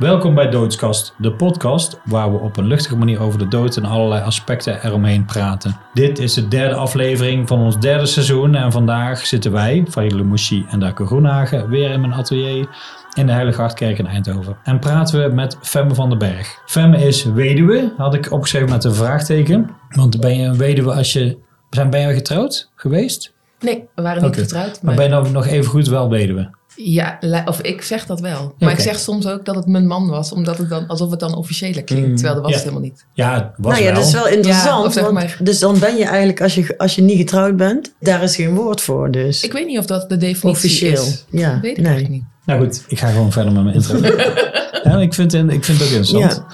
Welkom bij Doodskast, de podcast waar we op een luchtige manier over de dood en allerlei aspecten eromheen praten. Dit is de derde aflevering van ons derde seizoen en vandaag zitten wij, Farid Mouchi en Darko Groenhagen, weer in mijn atelier in de Heilige Hartkerk in Eindhoven. En praten we met Femme van den Berg. Femme is weduwe, had ik opgeschreven met een vraagteken. Want ben je een weduwe als je... Zijn, ben je getrouwd geweest? Nee, we waren niet getrouwd. Maar Maar ben je nou nog even goed wel weduwe? Ja, of ik zeg dat wel. Maar ik zeg soms ook dat het mijn man was, omdat het dan, alsof het dan officiëler klinkt. Mm, terwijl dat was ja. het helemaal niet. Ja, het was nou ja, wel. dat is wel interessant. Ja, of zeg want- Dus dan ben je eigenlijk, als je, als je niet getrouwd bent, daar is geen woord voor. Dus Ik weet niet of dat de definitie officieel. is. Ja, Dat weet ik nee. eigenlijk niet. Nou goed, ik ga gewoon verder met mijn intro. ja, ik, vind het, ik vind het ook interessant.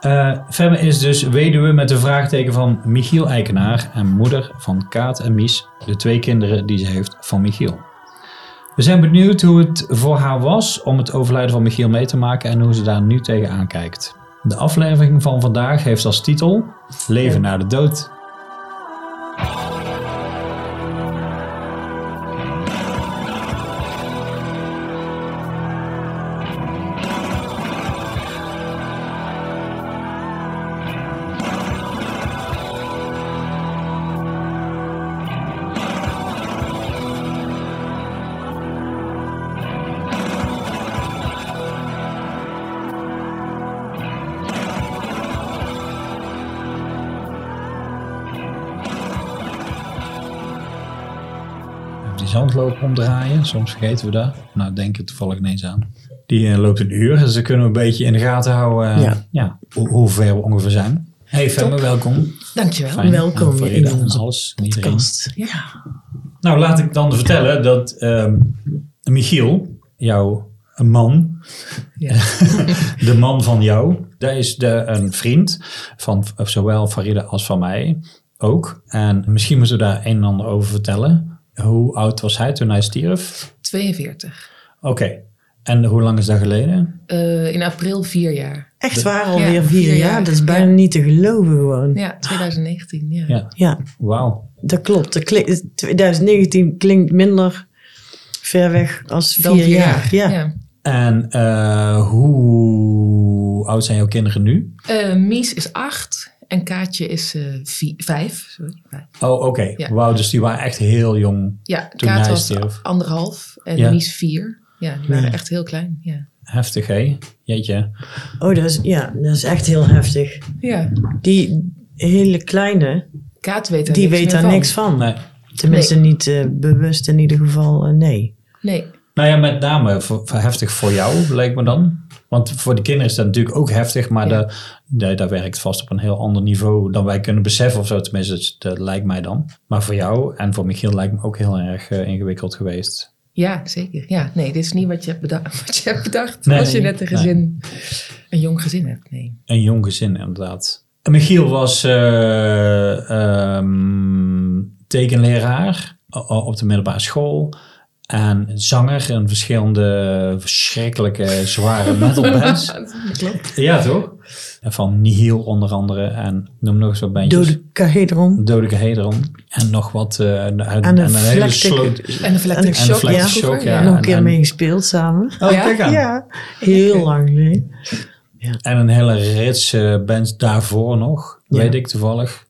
Eh Femme is dus weduwe met de vraagteken van Michiel Eikenaar en moeder van Kaat en Mies, de twee kinderen die ze heeft van Michiel. We zijn benieuwd hoe het voor haar was om het overlijden van Michiel mee te maken en hoe ze daar nu tegenaan kijkt. De aflevering van vandaag heeft als titel Leven na de dood. Omdraaien, soms vergeten we dat. Nou, denk ik toevallig ineens aan. Die eh, loopt een uur, dus dan kunnen we een beetje in de gaten houden eh, Ja. ja, hoe, hoe ver we ongeveer zijn. Hey Femme, welkom. Dankjewel. Fijn. Welkom En in onze alles. Kast. Ja. Nou, laat ik dan vertellen dat ehm, Michiel, jouw man, Ja. de man van jou, dat is de, een vriend van zowel Farida als van mij ook. En misschien moeten we daar een en ander over vertellen. Hoe oud was hij toen hij stierf? 42. Oké. En hoe lang is dat geleden? Eh, in april vier jaar. Echt waar, alweer Ja, vier vier jaar. jaar. Dat is bijna Ja. niet te geloven gewoon. Ja, Ja, 2019. Ja. Ja. Wauw. dat klopt. Dat klinkt, 2019 klinkt minder ver weg als vier, vier jaar. Ja. Ja. En eh, hoe oud zijn jouw kinderen nu? Eh, Mies is acht en Kaatje is eh, vi- vijf. Sorry. Oh, oké. Ja. Wauw, dus die waren echt heel jong. Ja, Toen Kaat hij was stierf. anderhalf en Ja. Mies vier. Ja, die waren Ja. echt heel klein. Ja. Heftig, hè? Jeetje. Oh, dat is, ja, dat is echt heel heftig. ja. Die hele kleine, Kaat weet daar die niks weet daar van. niks van. Nee. Tenminste, niet eh, bewust in ieder geval, eh, nee. Nee. Nou ja, met name voor, voor heftig voor jou, lijkt me dan. Want voor de kinderen is dat natuurlijk ook heftig, maar Ja. dat werkt vast op een heel ander niveau dan wij kunnen beseffen of zo. Tenminste, dat, lijkt mij dan. Maar voor jou en voor Michiel lijkt me ook heel erg eh, ingewikkeld geweest. Ja, zeker. Ja, nee, dit is niet wat je hebt bedacht, wat je hebt bedacht Nee, als je net een gezin, een jong gezin hebt. Nee. Een jong gezin, inderdaad. En Michiel was eh, ehm, tekenleraar op de middelbare school. En zanger in verschillende verschrikkelijke zware metalbands. Dat klopt. Ja, toch? En Van Nihil onder andere. En noem nog eens wat bandjes. Dode Cahedron. Dodelijke Hedron. En nog wat. eh en, en, En de een hele sloot. En En de Shock. Electric ja, Shock, ja. nog een en- keer en- mee gespeeld samen. Oh, Ja? kijk aan. Ja, heel Oké. lang geleden. En een hele rits eh, bands daarvoor nog. Ja. Weet ik toevallig.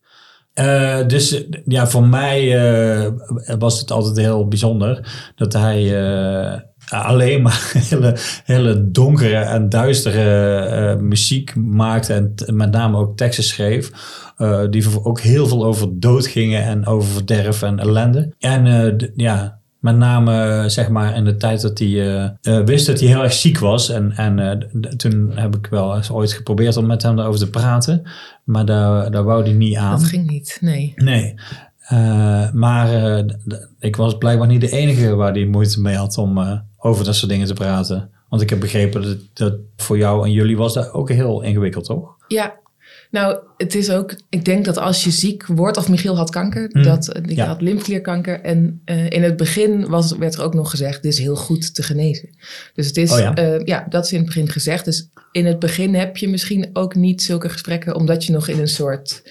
Eh, dus ja, voor mij eh, was het altijd heel bijzonder dat hij eh, alleen maar hele, hele donkere en duistere muziek maakte en met name ook teksten schreef. die ook heel veel over dood gingen en over verderf en ellende. En ja, met name zeg maar in de tijd dat hij eh, eh, wist dat hij heel erg ziek was. En, en eh, toen heb ik wel eens ooit geprobeerd om met hem daarover te praten. Maar daar, daar wou hij niet aan. Dat ging niet, nee. Nee. Maar ik was blijkbaar niet de enige waar die moeite mee had om over dat soort dingen te praten. Want ik heb begrepen dat, dat voor jou en jullie was dat ook heel ingewikkeld, toch? Ja, nou, het is ook, ik denk dat als je ziek wordt, of Michiel had kanker, Hmm. dat, eh, Ja. had lymfklierkanker. En eh, in het begin was, werd er ook nog gezegd, dit is heel goed te genezen. Dus het is, Oh ja. ja. ja, dat is in het begin gezegd. Dus in het begin heb je misschien ook niet zulke gesprekken, omdat je nog in een soort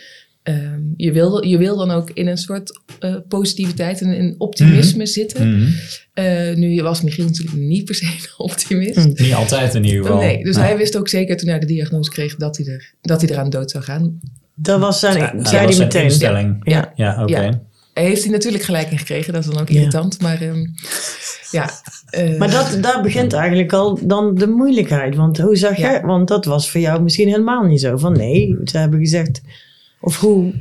ehm, je, wil, je wil dan ook in een soort eh, positiviteit en in optimisme zitten. Mhm. Eh, nu was Michiel natuurlijk niet per se een optimist. Mm. Niet altijd in ieder geval. Nee, dus hij wist ook zeker toen hij de diagnose kreeg dat hij, er, dat hij eraan dood zou gaan. Dat was zijn, ja, dat zei was hij zijn meteen. instelling. Ja. Ja, oké. Ja. Hij heeft hij natuurlijk gelijk in gekregen, dat is dan ook Ja. irritant. Maar ehm, ja. eh, Maar dat, daar begint eigenlijk al dan de moeilijkheid. Want hoe zag Ja. jij, want dat was voor jou misschien helemaal niet zo. Van nee, ze hebben gezegd, of hoe,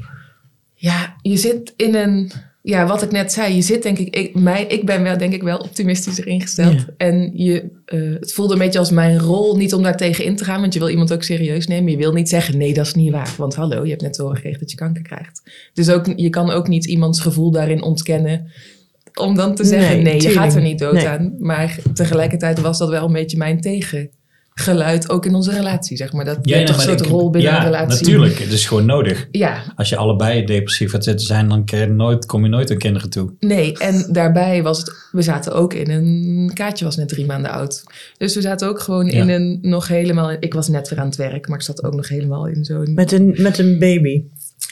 Ja, je zit in een. Ja, wat ik net zei, je zit denk ik. Ik, mij, ik ben wel denk ik wel optimistischer ingesteld. Ja. En je, eh, het voelde een beetje als mijn rol. Niet om daar tegen in te gaan, want je wil iemand ook serieus nemen. Je wil niet zeggen: nee, dat is niet waar. Want hallo, je hebt net te horen gekregen dat je kanker krijgt. Dus ook, je kan ook niet iemands gevoel daarin ontkennen. Om dan te zeggen: Nee, nee, je gaat er niet dood Nee. aan. Maar tegelijkertijd was dat wel een beetje mijn tegengeluid. Ook in onze relatie, zeg maar. Dat hebt toch een soort ik- rol binnen ja, een relatie. natuurlijk. Het is gewoon nodig. Ja, Als je allebei depressief gaat zitten zijn, dan krijg je nooit, kom je nooit aan kinderen toe. Nee, en daarbij was het, we zaten ook in een, Kaatje was net drie maanden oud. Dus we zaten ook gewoon in Ja. een, nog helemaal, ik was net weer aan het werk, maar ik zat ook nog helemaal in zo'n, met een, met een baby.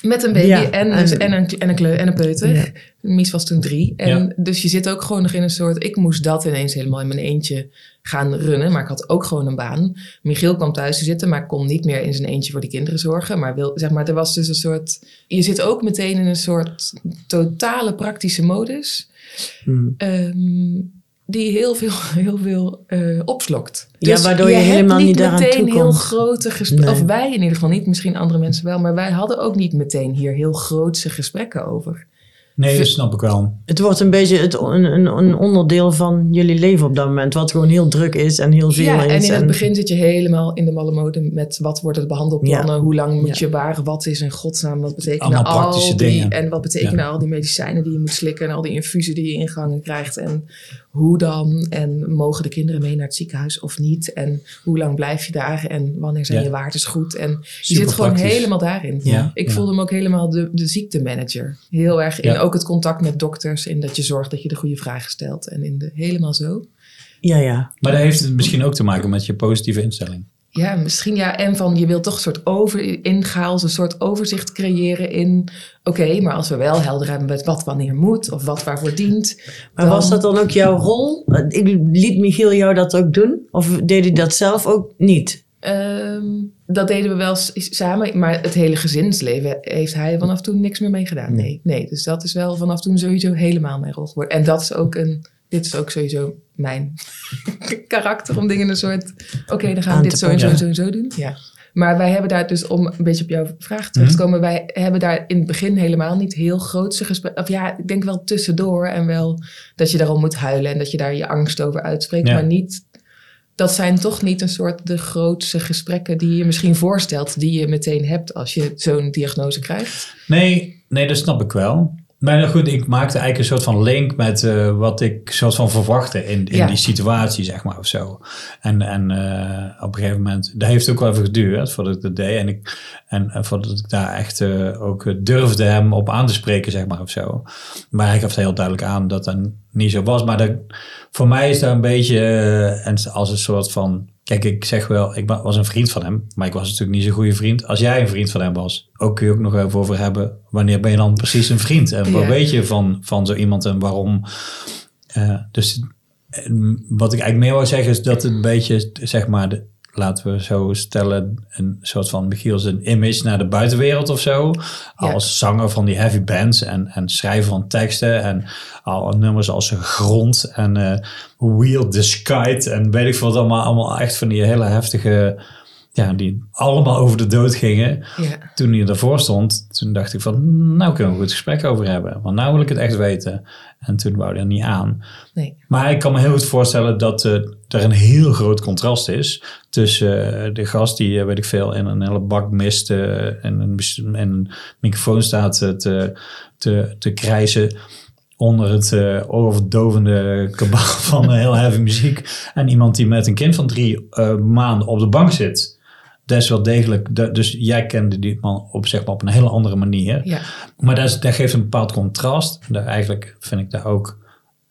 Een baby Ja, en, en- dus, en, een, en, een kleu, en een peuter. Ja. Mies was toen drie. En Ja. dus je zit ook gewoon nog in een soort, ik moest dat ineens helemaal in mijn eentje gaan runnen, maar ik had ook gewoon een baan. Michiel kwam thuis te zitten, maar kon niet meer in zijn eentje voor die kinderen zorgen. Maar, wil, zeg maar er was dus een soort, je zit ook meteen in een soort totale praktische modus. Hmm. Ehm, die heel veel, heel veel eh, opslokt. Ja, waardoor je helemaal niet daaraan meteen toekomt. heel grote gesprekken, Nee. of wij in ieder geval niet, misschien andere mensen wel, maar wij hadden ook niet meteen hier heel grootse gesprekken over. Nee, dat snap ik wel. Het wordt een beetje het, een, een, een onderdeel van jullie leven op dat moment. Wat gewoon heel druk is en heel veel ja, is. en in het begin zit je helemaal in de malle mode met wat worden de behandelplannen, hoe lang moet Ja. je waar, wat is in godsnaam, wat betekenen Allemaal al praktische die, dingen. en wat betekenen al die medicijnen die je moet slikken en al die infusen die je ingangen krijgt en hoe dan en mogen de kinderen mee naar het ziekenhuis of niet en hoe lang blijf je daar en wanneer zijn Ja. je waardes goed en je Super zit gewoon praktisch. helemaal daarin. Ja, Ik ja. voelde me ook helemaal de, de ziektemanager. Heel erg in Ja. Ook het contact met dokters, in dat je zorgt dat je de goede vragen stelt en in de helemaal zo. Ja, ja. Maar dat heeft het misschien ook te maken met je positieve instelling. Ja, misschien ja. En van je wilt toch een soort over, ingaals, een soort overzicht creëren in... Oké, maar als we wel helder hebben met wat wanneer moet of wat waarvoor dient. Maar dan- was dat dan ook jouw rol? Ik liet Michiel jou dat ook doen? Of deed hij dat zelf ook niet? Ehm, dat deden we wel samen, maar het hele gezinsleven heeft hij vanaf toen niks meer mee gedaan. Nee, nee. Dus dat is wel vanaf toen sowieso helemaal mijn rol geworden. En dat is ook een, dit is ook sowieso mijn karakter om dingen een soort, oké, dan gaan Aan we dit zo en zo pakken. en zo en zo doen. Ja. Maar wij hebben daar dus, om een beetje op jouw vraag terug te Mhm. komen, wij hebben daar in het begin helemaal niet heel grootse gesprekken. Of ja, ik denk wel tussendoor en wel dat je daarom moet huilen en dat je daar je angst over uitspreekt, Ja. maar niet dat zijn toch niet een soort de grootste gesprekken die je misschien voorstelt, die je meteen hebt als je zo'n diagnose krijgt. Nee, nee, dat snap ik wel. Maar nou goed, ik maakte eigenlijk een soort van link met eh, wat ik soort van verwachtte in, in Ja. die situatie, zeg maar, of zo. En, en eh, op een gegeven moment, dat heeft ook wel even geduurd voordat ik dat deed. En, ik, en, en voordat ik daar echt eh, ook durfde hem op aan te spreken, zeg maar, of zo. Maar hij gaf heel duidelijk aan dat dat niet zo was. Maar dat, voor mij is dat een beetje eh, en als een soort van... Kijk, ik zeg wel, ik wa- was een vriend van hem, maar ik was natuurlijk niet zo'n goede vriend als jij een vriend van hem was. Ook kun je ook nog even over hebben, wanneer ben je dan precies een vriend? En wat Ja. weet je van, van zo iemand en waarom? Eh, dus wat ik eigenlijk meer wil zeggen is dat het een beetje, zeg maar, de, laten we zo stellen, een soort van Michiel zijn image naar de buitenwereld of zo. Ja. Als zanger van die heavy bands en, en schrijver van teksten en al nummers als Grond en eh Wheel the Skite en weet ik veel wat allemaal, allemaal echt van die hele heftige, ja, die allemaal over de dood gingen. Ja, Toen hij ervoor stond, toen dacht ik van, nou kunnen we een goed gesprek over hebben. Want nou wil ik het echt weten. En toen wou hij er niet aan. nee. Maar ik kan me heel goed voorstellen dat eh, er een heel groot contrast is tussen eh, de gast die, eh, weet ik veel, in een hele bak mist en een, en een microfoon staat eh, te, te, te krijsen onder het eh oorverdovende kabaal van heel heavy muziek. En iemand die met een kind van drie eh, maanden op de bank zit. Dat is wel degelijk. dat- Dus jij kende die man op, zeg maar, op een hele andere manier. Ja, Maar dat, is, dat geeft een bepaald contrast. Daar eigenlijk vind ik daar ook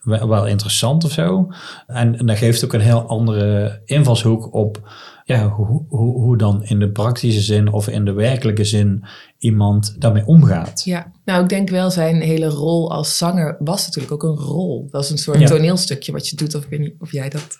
wel, wel interessant of zo. En, en dat geeft ook een heel andere invalshoek op ja, hoe, hoe, hoe dan in de praktische zin of in de werkelijke zin iemand daarmee omgaat. Ja, nou ik denk wel zijn hele rol als zanger was natuurlijk ook een rol. Dat is een soort Ja. toneelstukje wat je doet. Of ik weet niet of jij dat,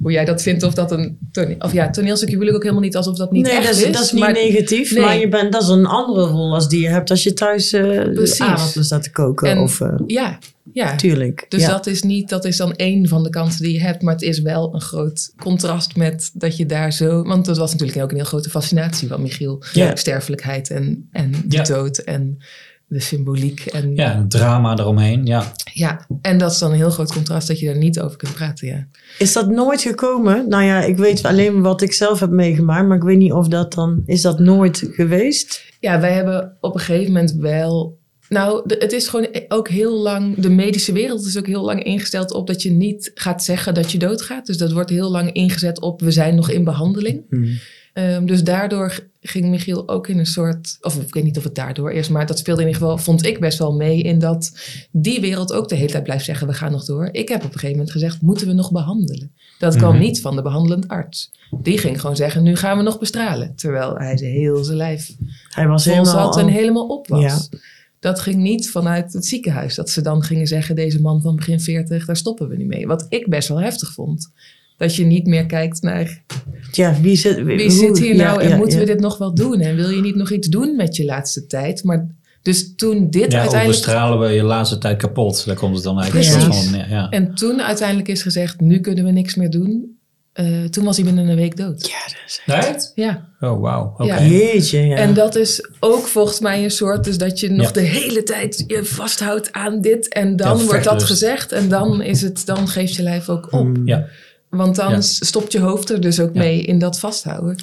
hoe jij dat vindt of dat een toneel, of ja, toneelstukje wil ik ook helemaal niet alsof dat niet nee, echt dat is, dat is niet maar- negatief, nee. maar je bent, dat is een andere rol als die je hebt als je thuis eh Precies. aardappelen staat te koken. En- of, eh, Ja, ja. tuurlijk. Dus ja. dat is niet, dat is dan één van de kansen die je hebt, maar het is wel een groot contrast met dat je daar zo, want dat was natuurlijk ook een heel grote fascinatie van Michiel, Ja. sterfelijkheid en, en de Ja. dood en de symboliek en Ja, een drama eromheen. Ja, ja, en dat is dan een heel groot contrast dat je daar niet over kunt praten, ja. Is dat nooit gekomen? Nou ja, ik weet alleen wat ik zelf heb meegemaakt, maar ik weet niet of dat dan... Is dat nooit geweest? Ja, wij hebben op een gegeven moment wel. Nou, de- het is gewoon ook heel lang. De medische wereld is ook heel lang ingesteld op dat je niet gaat zeggen dat je doodgaat. Dus dat wordt heel lang ingezet op we zijn nog in behandeling. Ehm, dus daardoor ging Michiel ook in een soort. Of ik weet niet of het daardoor is, maar dat speelde in ieder geval, vond ik best wel mee in dat die wereld ook de hele tijd blijft zeggen: we gaan nog door. Ik heb op een gegeven moment gezegd: moeten we nog behandelen? Dat kwam Mhm. niet van de behandelend arts. Die ging gewoon zeggen: nu gaan we nog bestralen. Terwijl hij heel zijn lijf Hij was helemaal... zat en helemaal op was. Ja. Dat ging niet vanuit het ziekenhuis. Dat ze dan gingen zeggen, deze man van begin 40, daar stoppen we nu mee. Wat ik best wel heftig vond. Dat je niet meer kijkt naar Ja, wie zit, wie zit hier ja, nou en ja, moeten ja. we dit nog wel doen? En wil je niet nog iets doen met je laatste tijd? Maar dus toen dit ja uiteindelijk... bestralen we je laatste tijd kapot. Daar komt het dan eigenlijk Precies. van. Ja. En toen uiteindelijk is gezegd, nu kunnen we niks meer doen. Eh, toen was hij binnen een week dood. Ja, dat is... Nee? Ja. Oh, wauw. Oké. Ja. Jeetje, ja. En dat is ook volgens mij een soort, dus dat je nog Ja. de hele tijd je vasthoudt aan dit. En dan Ja, wordt dat gezegd en dan, is het, dan geeft je lijf ook op. Mm. Ja. Want dan Ja. stopt je hoofd er dus ook Ja. mee in dat vasthouden.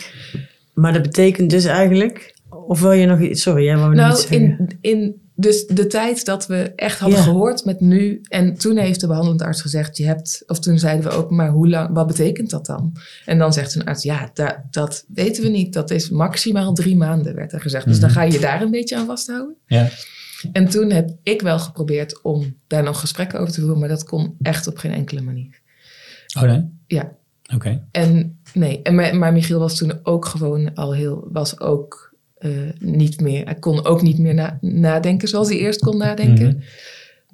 Maar dat betekent dus eigenlijk... Of wil je nog iets... Sorry, jij wou nog Nou, iets zeggen. in, in dus de tijd dat we echt hadden Ja. gehoord met nu. En toen heeft de behandelend arts gezegd: Je hebt. Of toen zeiden we ook, maar hoe lang, wat betekent dat dan? En dan zegt een arts: Ja, da- dat weten we niet. Dat is maximaal drie maanden, werd er gezegd. Dus dan Mhm. ga je je daar een beetje aan vasthouden. Ja. En toen heb ik wel geprobeerd om daar nog gesprekken over te voeren, maar dat kon echt op geen enkele manier. Oh nee? Ja. Oké. En nee, en maar, maar Michiel was toen ook gewoon al heel, was ook eh, niet meer, hij kon ook niet meer na- nadenken zoals hij eerst kon nadenken. Mhm.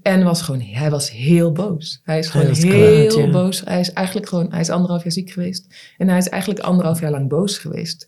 En was gewoon, hij was heel boos. Hij is gewoon heel kwaad, ja. boos. Hij is eigenlijk gewoon, hij is anderhalf jaar ziek geweest. En hij is eigenlijk anderhalf jaar lang boos geweest.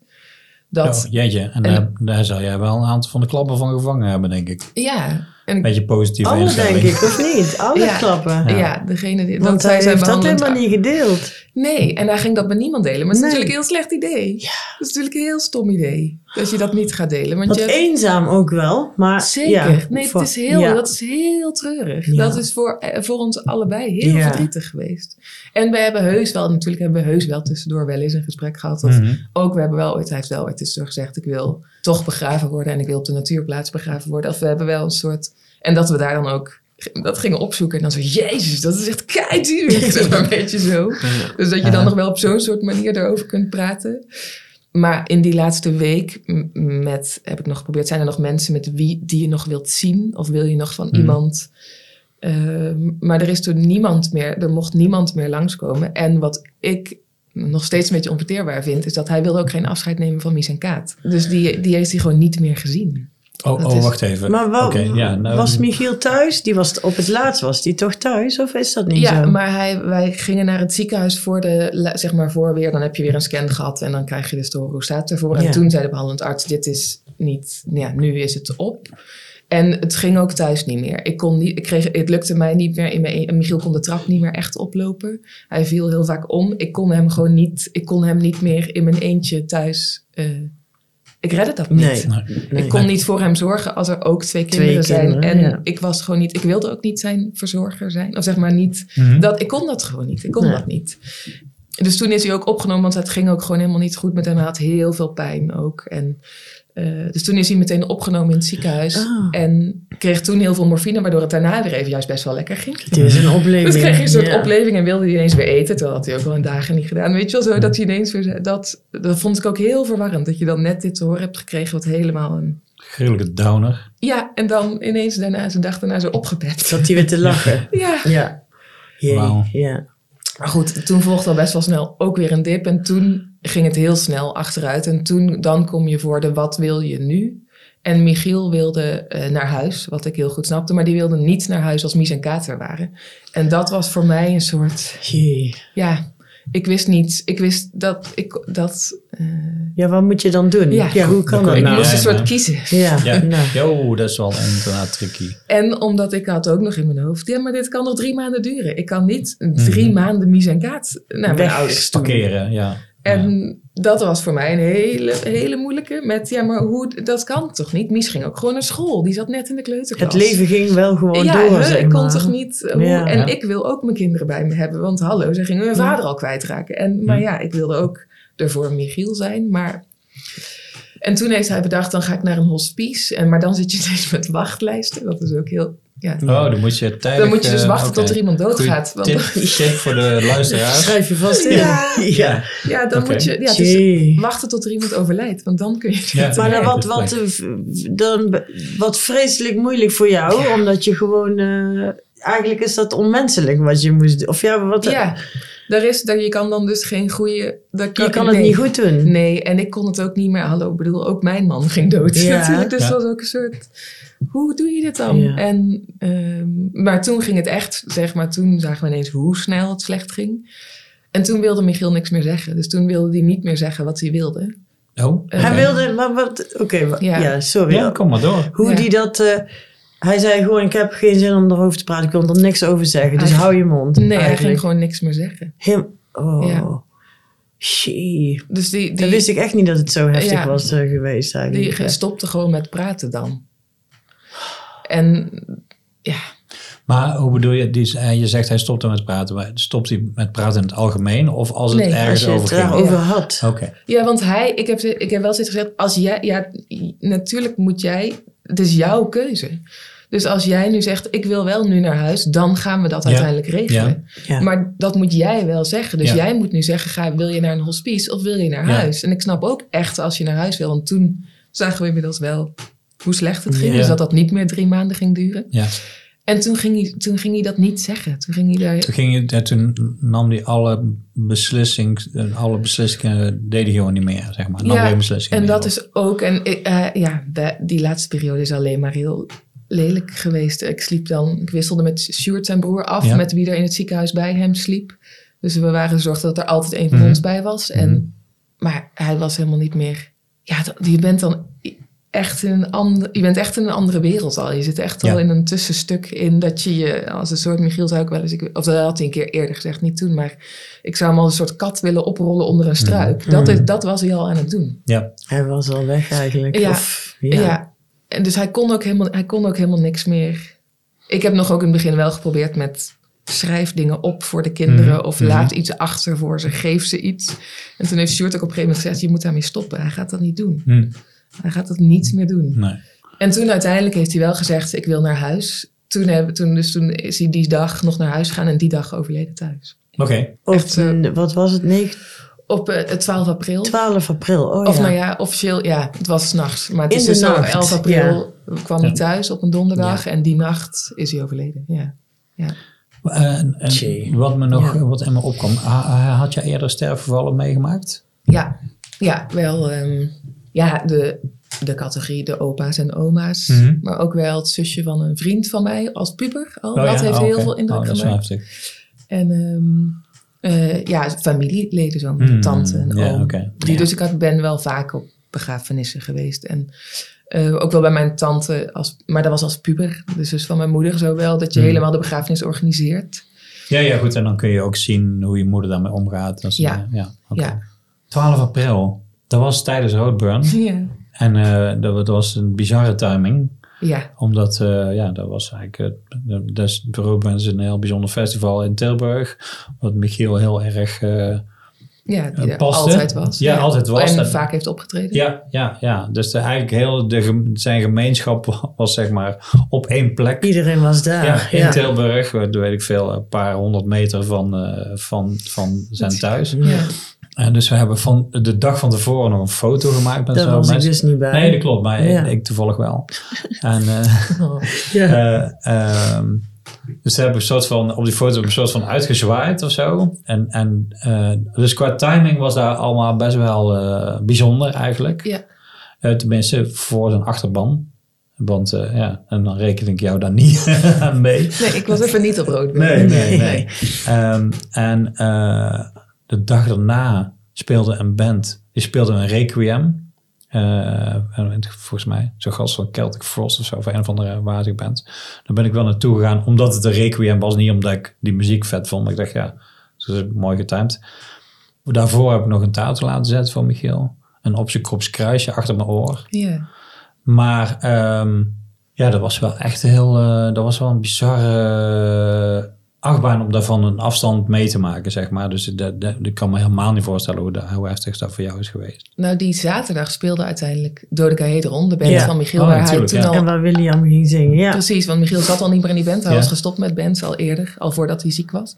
Dat, Oh, jeetje. En, En- daar, daar zou jij wel een aantal van de klappen van gevangen hebben, denk ik. ja. En ik- Beetje positieve Alle denk ik, of niet? Alle Ja. klappen. ja. degene die, Want hij zijn heeft dat helemaal niet gedeeld. Nee, en hij ging dat met niemand delen. Maar het is Nee. natuurlijk een heel slecht idee. Het is natuurlijk een heel stom idee. Dat je dat niet gaat delen. Want Wat je, eenzaam ook wel. Maar Zeker. Ja, nee, voor- het is heel, ja. dat is heel treurig. Ja. Dat is voor, eh, voor ons allebei heel Ja. verdrietig geweest. En we hebben heus wel, natuurlijk hebben we heus wel tussendoor wel eens een gesprek gehad. Of Mhm. ook, we hebben wel ooit, hij heeft wel ooit tussendoor gezegd, ik wil toch begraven worden en ik wil op de natuurplaats begraven worden. Of we hebben wel een soort, en dat we daar dan ook dat gingen opzoeken. En dan zo, jezus, dat is echt keiduur. Zeg maar een beetje zo. Dus dat je dan nog wel op zo'n soort manier daarover kunt praten. Maar in die laatste week met, heb ik nog geprobeerd, zijn er nog mensen met wie die je nog wilt zien? Of wil je nog van Mhm. iemand? Ehm, maar er is toen niemand meer, er mocht niemand meer langskomen. En wat ik nog steeds een beetje onverteerbaar vind, is dat hij wilde ook geen afscheid nemen van Mies en Kaat. Dus die, die heeft hij gewoon niet meer gezien. Oh, Dat oh is- wacht even. Maar wa- ja, nou, was Michiel thuis? Die was op het laatst was die toch thuis? Of is dat niet Ja, zo? maar hij, wij gingen naar het ziekenhuis voor de, zeg maar voor weer, dan heb je weer een scan gehad en dan krijg je dus hoe staat ervoor. En Ja. toen zei de behandelend arts, dit is niet, ja, nu is het op. En het ging ook thuis niet meer. Ik kon niet, ik kreeg, het lukte mij niet meer in mijn, e- Michiel kon de trap niet meer echt oplopen. Hij viel heel vaak om. Ik kon hem gewoon niet, ik kon hem niet meer in mijn eentje thuis. eh, ik redde dat niet. Nee. Nee. Nee. Ik kon niet voor hem zorgen als er ook twee Twee kinderen zijn. kinderen, En ja. ik was gewoon niet, ik wilde ook niet zijn verzorger zijn. Of zeg maar niet, Mhm. dat, ik kon dat gewoon niet. Ik kon Nee. dat niet. Dus toen is hij ook opgenomen, want het ging ook gewoon helemaal niet goed met hem. Hij had heel veel pijn ook. En, eh, dus toen is hij meteen opgenomen in het ziekenhuis. Ah. En kreeg toen heel veel morfine, waardoor het daarna weer even juist best wel lekker ging. Het is een opleving. Dus kreeg hij een soort Ja. opleving en wilde hij ineens weer eten. Terwijl had hij ook wel een dagen niet gedaan. Weet je wel zo, dat hij ineens weer... Dat, dat vond ik ook heel verwarrend. Dat je dan net dit te horen hebt gekregen wat helemaal een... Gruwelijke downer. Ja, en dan ineens daarna, zijn dag daarna zo opgepept. Zat hij weer te lachen. Ja, Ja. Jee, Wauw. ja. Maar goed, toen volgde al best wel snel ook weer een dip. En toen ging het heel snel achteruit. En toen, dan kom je voor de wat wil je nu? En Michiel wilde eh, naar huis, wat ik heel goed snapte. Maar die wilde niet naar huis als Mies en Kaat er waren. En dat was voor mij een soort, Jee. ja... Ik wist niet, ik wist dat ik dat. eh, Ja, wat moet je dan doen? Ja. hoe kan dat? ik Nou, moest een ja, soort ja. kiezen. Ja, Ja, nou. Jo, dat is wel inderdaad tricky. En omdat ik had ook nog in mijn hoofd, ja, maar dit kan nog drie maanden duren. Ik kan niet drie Mhm. maanden Mies en Kaat naar mijn Weg ouders. Parkeren, ja. En dat was voor mij een hele, hele moeilijke. Met, ja, maar hoe, dat kan toch niet? Mies ging ook gewoon naar school. Die zat net in de kleuterklas. Het leven ging wel gewoon ja, door, zeg ik kon toch niet... Hoe, Ja. en Ja. ik wil ook mijn kinderen bij me hebben. Want hallo, ze gingen hun Ja. vader al kwijtraken. En, maar Hm. ja, ik wilde ook er voor Michiel zijn. Maar... En toen heeft hij bedacht, dan ga ik naar een hospice. En, maar dan zit je steeds met wachtlijsten. Dat is ook heel... Ja. Oh, dan moet je tijdig... Dan moet je dus eh, wachten tot er iemand doodgaat. Want, Tip, tip voor de luisteraars. Schrijf je vast in. Ja. ja. ja, dan moet je... Ja, het is Jee. wachten tot er iemand overlijdt. Want dan kun je... Ja. Maar dan wat, wat, eh, dan, wat vreselijk moeilijk voor jou, omdat je gewoon... eh, eigenlijk is dat onmenselijk wat je moest doen. Of ja, wat, Ja, daar is, daar, je kan dan dus geen goede... daar je kan het nee. niet goed doen. Nee, en ik kon het ook niet meer. Hallo, ik bedoel, ook mijn man ging dood Ja. natuurlijk. Dus Ja. dat was ook een soort... Hoe doe je dit dan? Ja. En, ehm, maar toen ging het echt, zeg maar, toen zagen we ineens hoe snel het slecht ging. En toen wilde Michiel niks meer zeggen. Dus toen wilde hij niet meer zeggen wat hij wilde. Oh, Hij wilde, maar wat, oké, ja. Ja. sorry. Ja, kom maar door. Hoe Ja. die dat, eh, hij zei gewoon, ik heb geen zin om erover te praten, ik wil er niks over zeggen, dus Hij- hou je mond. Nee, hij ging eigenlijk. gewoon niks meer zeggen. Oh, Ja. shit. Dus die, Dan die, wist ik echt niet dat het zo heftig Ja. was eh, geweest eigenlijk. die stopte gewoon met praten dan. En ja, Maar hoe bedoel je, die, je zegt hij stopt met praten, maar stopt hij met praten in het algemeen of als het Nee, Als ergens je het over ging? daarover had. Oké, Ja, want hij, ik heb, ik heb wel steeds gezegd, als jij, ja, natuurlijk moet jij, het is jouw keuze. Dus als jij nu zegt, ik wil wel nu naar huis, dan gaan we dat Ja. uiteindelijk regelen. Ja. Maar dat moet jij wel zeggen. Dus Ja. jij moet nu zeggen, ga, wil je naar een hospice of wil je naar Ja. huis? En ik snap ook echt als je naar huis wil, want toen zagen we inmiddels wel hoe slecht het ging. Ja. Dus dat dat niet meer drie maanden ging duren. ja. En toen ging hij, toen ging hij dat niet zeggen. Toen ging hij daar... Toen, ging toen nam hij alle, beslissing, eh, alle beslissingen, deed hij gewoon niet meer, zeg maar. Nam Ja, geen beslissingen En dat op. is ook, en eh, ja, de- die laatste periode is alleen maar heel lelijk geweest. Ik sliep dan, ik wisselde met Sjoerd zijn broer af, Ja. met wie er in het ziekenhuis bij hem sliep. Dus we waren gezorgd dat er altijd een van Mhm. ons bij was. En, maar hij was helemaal niet meer, ja, je bent dan echt in een andere, je bent echt in een andere wereld al. Je zit echt al in een tussenstuk in dat je je, als een soort, Michiel zou ik wel eens, ik, of dat had hij een keer eerder gezegd, niet toen, maar ik zou hem als een soort kat willen oprollen onder een struik. Dat, is, Mhm. dat was hij al aan het doen. Ja, Hij was al weg eigenlijk. Ja. Of, Ja. ja. En dus hij kon, ook helemaal, hij kon ook helemaal niks meer. Ik heb nog ook in het begin wel geprobeerd met schrijf dingen op voor de kinderen. Mhm, Of mhm. laat iets achter voor ze, geef ze iets. En toen heeft Sjoerd ook op een gegeven moment gezegd, je moet daarmee stoppen. Hij gaat dat niet doen. hm, Hij gaat dat niet meer doen. nee. En toen uiteindelijk heeft hij wel gezegd, ik wil naar huis. Toen, hebben, toen, dus toen is hij die dag nog naar huis gegaan en die dag overleden thuis. Oké, Of, Echt, mm, wat was het? 9, Op eh, het 12 april. 12 april. Oh Of ja. nou ja, officieel, ja, het was s'nachts. Maar het In is de dus zo, nacht, 11 april kwam hij Ja. thuis op een donderdag. En die nacht is hij overleden. Ja. En, en Tjee. wat me nog Ja. wat in me opkwam, ha- had jij eerder sterfgevallen meegemaakt? Ja, ja wel. ehm, ja, de, de categorie de opa's en oma's. Mhm. Maar ook wel het zusje van een vriend van mij als puber. Al. Oh dat ja? heeft Oh, heel veel indruk oh, dat is wel gemaakt. En ehm, eh, ja, familieleden zo. Hmm, Tante en ja, oom. Die. Dus ik had, ben wel vaak op begrafenissen geweest. En eh, ook wel bij mijn tante, als, maar dat was als puber. Dus, dus van mijn moeder zo wel. Dat je Hmm. helemaal de begrafenis organiseert. Ja, ja, goed. En dan kun je ook zien hoe je moeder daarmee omgaat. Ja. ja, oké. Ja. 12 april, dat was tijdens Roadburn. Ja. En eh, dat, dat was een bizarre timing. Ja, Omdat, eh, ja, dat was eigenlijk... eh, dat is, een heel bijzonder festival in Tilburg. Wat Michiel heel erg... eh, ja die er paste. altijd was. Ja, altijd was. En Dat- vaak heeft opgetreden. ja, ja, ja. Dus de, eigenlijk heel de, zijn gemeenschap was zeg maar op één plek. Iedereen was daar. Ja, in ja. Tilburg, weet ik veel, een paar honderd meter van, eh, van, van zijn thuis. Ja. En dus we hebben van de dag van tevoren nog een foto gemaakt met Daar zo'n was ik mensen. dus niet bij. Nee, dat klopt, maar Ja. ik, ik toevallig wel. En, eh, Ja. eh, ehm, dus daar heb ik een soort van, op die foto een soort van uitgezwaaid of zo. En, en eh, dus qua timing was daar allemaal best wel eh, bijzonder eigenlijk. Ja. Eh, tenminste, voor zijn achterban. Want eh, ja, en dan reken ik jou daar niet aan mee. Nee, ik was even niet op rood. Nee, nee, nee. Ehm, en eh, de dag daarna speelde een band, die speelde een requiem. Eh, en volgens mij, zo'n gast van Celtic Frost of zo, of een of andere wazige band. Daar ben ik wel naartoe gegaan, omdat het een requiem was. Niet omdat ik die muziek vet vond, maar ik dacht, ja, dat is mooi getimed. Daarvoor heb ik nog een tattoo laten zetten voor Michiel. Een op zijn krops kruisje achter mijn oor. Ja. Maar ehm, ja, dat was wel echt heel, eh, dat was wel een bizarre achtbaan om daarvan een afstand mee te maken, zeg maar. Dus dat, dat, ik kan me helemaal niet voorstellen hoe, dat, hoe heftig dat voor jou is geweest. Nou, die zaterdag speelde uiteindelijk Dodeka Hedron, de band Ja. van Michiel, Oh, waar hij toen ja. al... En waar William ging zingen, ja. Precies, want Michiel zat al niet meer in die band. Hij Ja. was gestopt met bands al eerder, al voordat hij ziek was.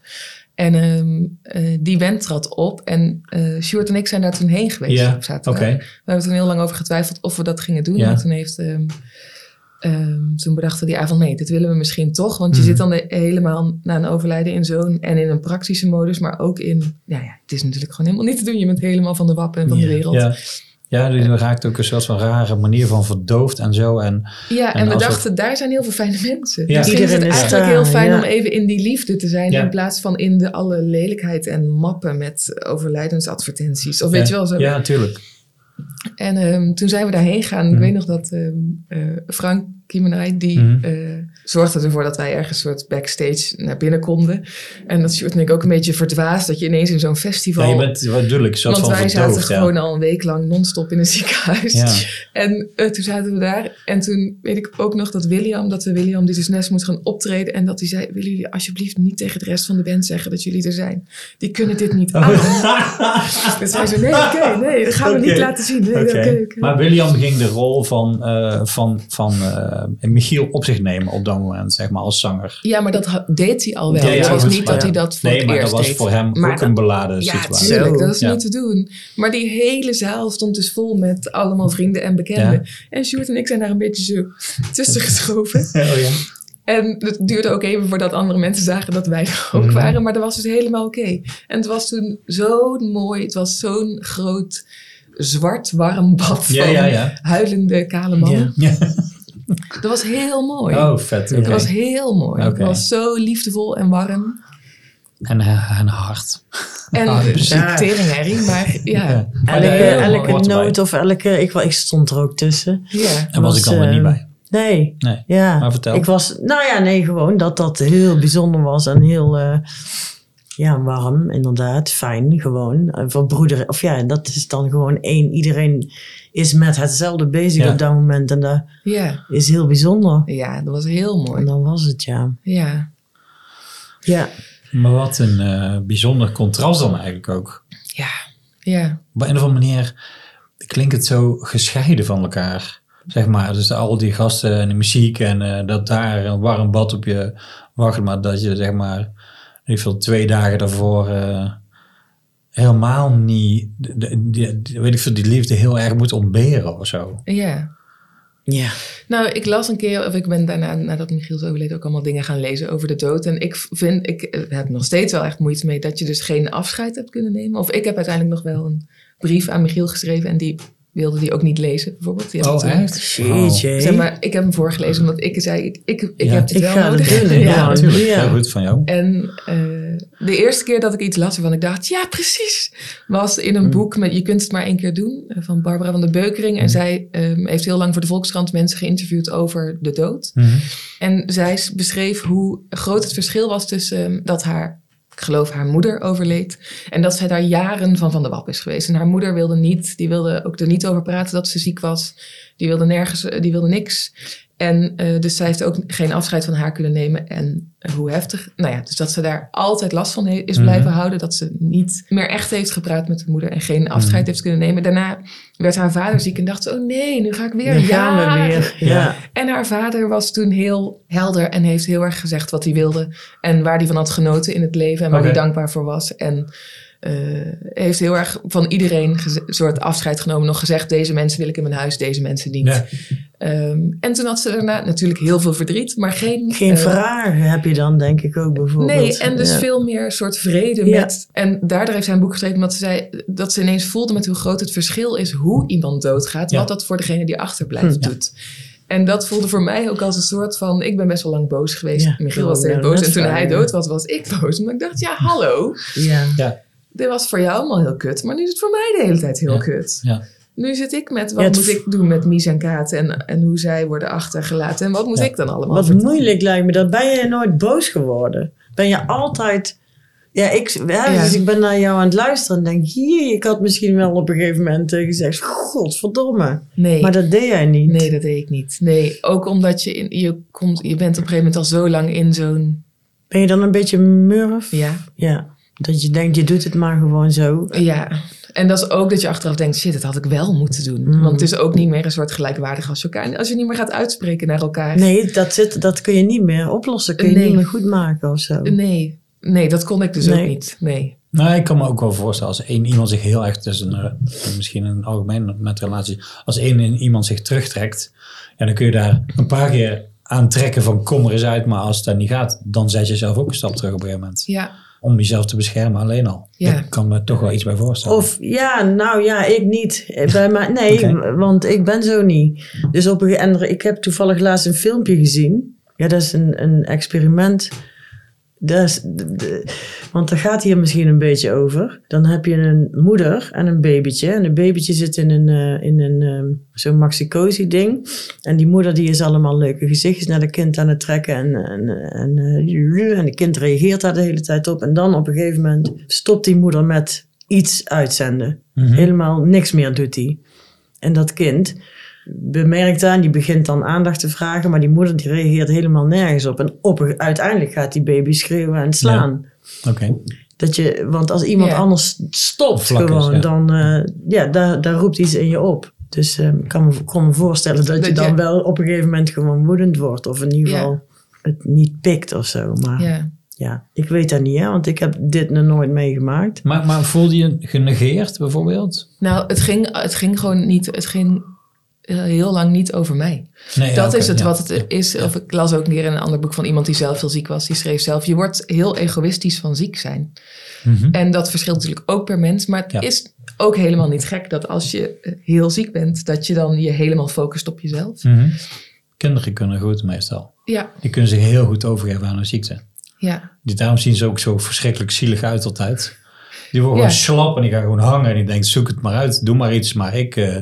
En ehm, eh, die band trad op en eh Sjoerd en ik zijn daar toen heen geweest Ja, op zaterdag. We hebben toen heel lang over getwijfeld of we dat gingen doen. Ja. En toen heeft... ehm, ehm, toen bedachten we die avond, nee, dit willen we misschien toch. Want je Mhm. zit dan de- helemaal na een overlijden in zo'n... en in een praktische modus, maar ook in... Ja, ja, het is natuurlijk gewoon helemaal niet te doen. Je bent helemaal van de wappen en van de wereld. Ja. Ja, die raakt ook een soort van rare manier van verdoofd en zo. En Ja, en, En we dachten, daar zijn heel veel fijne mensen. Ja. Misschien is het eigenlijk daar, heel fijn ja. om even in die liefde te zijn... Ja. in plaats van in de alle lelijkheid en mappen met overlijdensadvertenties. Of weet je wel zo. Ja, natuurlijk. En ehm, toen zijn we daarheen gegaan. Ik Mhm. weet nog dat ehm eh, Frank Kiemenij, die Mhm. eh, zorgde ervoor dat wij ergens soort backstage naar binnen konden. En dat Sjoerd en ik ook een beetje verdwaasd, dat je ineens in zo'n festival... Ja, je bent want wij zaten ja. gewoon al een week lang non-stop in een ziekenhuis. Ja. En eh, toen zaten we daar. En toen weet ik ook nog dat William, dat we William die dus net moest gaan optreden. En dat hij zei, willen jullie alsjeblieft niet tegen de rest van de band zeggen dat jullie er zijn. Die kunnen dit niet aan. Dus hij zei, nee, oké, nee, dat gaan we niet laten zien. Nee, Maar William ging de rol van, eh, van, van eh, Michiel op zich nemen op dat moment, zeg maar, als zanger. Ja, maar dat deed hij al wel. Ja, ja, het was goed, niet dat hij ja. dat voor Nee, het maar dat eerst was deed. voor hem Maar ook dat- een beladen Ja, situatie. tuurlijk, dat is Ja. niet te doen. Maar die hele zaal stond dus vol met allemaal vrienden en bekenden. En Sjoerd en ik zijn daar een beetje zo tussen geschoven. Oh, ja. En het duurde ook even voordat andere mensen zagen dat wij er ook Mhm. waren. Maar dat was dus helemaal oké. En het was toen zo mooi. Het was zo'n groot zwart warm bad van Ja, ja, ja. huilende kale mannen. Ja. ja. Dat was heel mooi. Oh, vet. Dat was heel mooi. Oké. Het was zo liefdevol en warm. En, eh, en hard. En ah, precies. teringherrie, maar ja. Elke, mooi. elke noot of elke... Ik, ik stond er ook tussen. ja. En was ik dan er was, niet eh, bij. Nee. Nee. Ja. Maar vertel. Ik was... Nou ja, nee, gewoon dat dat heel bijzonder was en heel... eh, ja, warm, inderdaad. Fijn, gewoon. Eh, Voor broeder... Of ja, dat is dan gewoon één. Iedereen is met hetzelfde bezig Ja. op dat moment. En dat Ja. is heel bijzonder. ja, dat was heel En mooi. dan was het, ja. Ja. Ja. Maar wat een eh, bijzonder contrast dan eigenlijk ook. Ja. Ja. Op een of andere manier klinkt het zo gescheiden van elkaar. Zeg maar, dus al die gasten en de muziek en eh, dat daar een warm bad op je wacht. Maar dat je zeg maar, ieder geval twee dagen daarvoor eh, helemaal niet, de, de- weet ik veel, die liefde heel erg moet ontberen of zo. Ja. Ja. Nou, ik las een keer, of ik ben daarna, nadat Michiel is overleden, ook allemaal dingen gaan lezen over de dood. En ik vind, ik eh, heb nog steeds wel echt moeite mee dat je dus geen afscheid hebt kunnen nemen. Of ik heb uiteindelijk nog wel een brief aan Michiel geschreven en die wilde die ook niet lezen, bijvoorbeeld. Die Oh, echt? Jeetje. Zeg maar, ik heb hem voorgelezen omdat ik zei, ik, ik, ik Ja. heb dit Ik wel ga het nodig. doen, Ja, Ja, natuurlijk. ja. Heel goed van jou. En eh, de eerste keer dat ik iets las waarvan ik dacht, ja precies, was in een Mm. boek met Je kunt het maar één keer doen, eh, van Barbara van der Beukering. En Mm. zij ehm, heeft heel lang voor de Volkskrant mensen geïnterviewd over de dood. Mhm. En zij beschreef hoe groot het verschil was tussen ehm, dat haar, ik geloof haar moeder overleed. En dat zij daar jaren van van de wap is geweest. En haar moeder wilde niet, die wilde ook er niet over praten dat ze ziek was. Die wilde nergens, eh, die wilde niks. En eh, dus zij heeft ook geen afscheid van haar kunnen nemen. En eh, hoe heftig. Nou ja, dus dat ze daar altijd last van is Mhm. blijven houden. Dat ze niet meer echt heeft gepraat met de moeder. En geen afscheid Mhm. heeft kunnen nemen. Daarna werd haar vader ziek en dacht ze, oh nee, nu ga ik weer Dan gaan we jaren weer. Ja. En haar vader was toen heel helder en heeft heel erg gezegd wat hij wilde. En waar hij van had genoten in het leven en waar hij dankbaar voor was. En heeft heel erg van iedereen soort afscheid genomen. Nog gezegd, deze mensen wil ik in mijn huis, deze mensen niet. Ja. Ehm, en toen had ze daarna natuurlijk heel veel verdriet, maar geen... Geen eh, vragen heb je dan, denk ik ook bijvoorbeeld. Nee, en dus Ja. veel meer soort vrede Ja. met... En daardoor heeft zij een boek geschreven omdat ze zei... dat ze ineens voelde met hoe groot het verschil is... hoe iemand doodgaat, Ja. wat dat voor degene die achterblijft Hm. doet. En dat voelde voor mij ook als een soort van... Ik ben best wel lang boos geweest. Ja, Michiel was ja, boos. En toen hij dood was, was ik boos. Omdat ik dacht, ja, hallo. Ja. Ja, Dit was voor jou allemaal heel kut. Maar nu is het voor mij de hele tijd heel Ja. kut. ja. Nu zit ik met wat Ja, moet ik doen met Mies en Kaat en, en hoe zij worden achtergelaten. En wat moet Ja. ik dan allemaal Wat vertellen? moeilijk lijkt me, dat ben je nooit boos geworden. Ben je altijd... Ja, ik, ja, Ja. Dus ik ben naar jou aan het luisteren en denk, hier, ik had misschien wel op een gegeven moment eh, gezegd, godverdomme. Nee. Maar dat deed jij niet. Nee, dat deed ik niet. Nee, ook omdat je, in, je, komt, je bent op een gegeven moment al zo lang in zo'n... Ben je dan een beetje murf? Ja, Ja. Dat je denkt, je doet het maar gewoon zo. ja. En dat is ook dat je achteraf denkt, shit, dat had ik wel moeten doen. Mm. Want het is ook niet meer een soort gelijkwaardig als je elkaar... en Als je niet meer gaat uitspreken naar elkaar. Nee, dat, zit, dat kun je niet meer oplossen. Kun je Nee. niet meer goed maken of zo. Nee, nee dat kon ik dus ook niet. Nee. Nou, ik kan me ook wel voorstellen als één iemand zich heel erg, dus een, eh, misschien een algemeen met relatie, als één iemand zich terugtrekt, ja, dan kun je daar een paar keer aan trekken van kom er eens uit, maar als dat niet gaat, dan zet je zelf ook een stap terug op een gegeven moment. Ja, Om jezelf te beschermen alleen al. Ja. Ik kan me toch wel iets bij voorstellen. Of ja, nou ja, ik niet. Eh, Bij mij, nee, want ik ben zo niet. Dus op een, en ik heb toevallig laatst een filmpje gezien. Ja, dat is een, een experiment. De- want daar gaat hier misschien een beetje over. Dan heb je een moeder en een babytje. En een babytje zit in een, eh, in een ehm, zo'n maxicosi ding. En die moeder die is allemaal leuke gezichtjes naar de kind aan het trekken. En, en, en, eh, en de kind reageert daar de hele tijd op. En dan op een gegeven moment stopt die moeder met iets uitzenden. Mhm. Helemaal niks meer doet hij. En dat kind bemerkt aan, die begint dan aandacht te vragen, maar die moeder die reageert helemaal nergens op. En op, uiteindelijk gaat die baby schreeuwen en slaan. Oké. Dat je, want als iemand Ja. anders stopt Vlak is, gewoon, ja. dan eh, ja, daar, daar roept iets in je op. Dus eh, ik kan me, kon me voorstellen dat, Dat je dan je- wel op een gegeven moment gewoon woedend wordt. Of in ieder Ja. geval het niet pikt of zo. Maar ja. ja. ik weet dat niet, hè, want ik heb dit nog nooit meegemaakt. Maar, maar voelde je genegeerd bijvoorbeeld? Nou, het ging, het ging gewoon niet... Het ging heel lang niet over mij. Nee, dat is het ja. wat het is. Of ik las ook een keer in een ander boek van iemand die zelf heel ziek was. Die schreef zelf, je wordt heel egoïstisch van ziek zijn. Mhm. En dat verschilt natuurlijk ook per mens. Maar het Ja. is ook helemaal niet gek dat als je eh, heel ziek bent... dat je dan je helemaal focust op jezelf. Mhm. Kinderen kunnen goed meestal. Ja, Die kunnen zich heel goed overgeven aan hun ziekte. ja, Die, daarom zien ze ook zo verschrikkelijk zielig uit altijd. Die worden gewoon slap en die gaan gewoon hangen. En die denkt, zoek het maar uit. Doe maar iets. Maar ik, eh,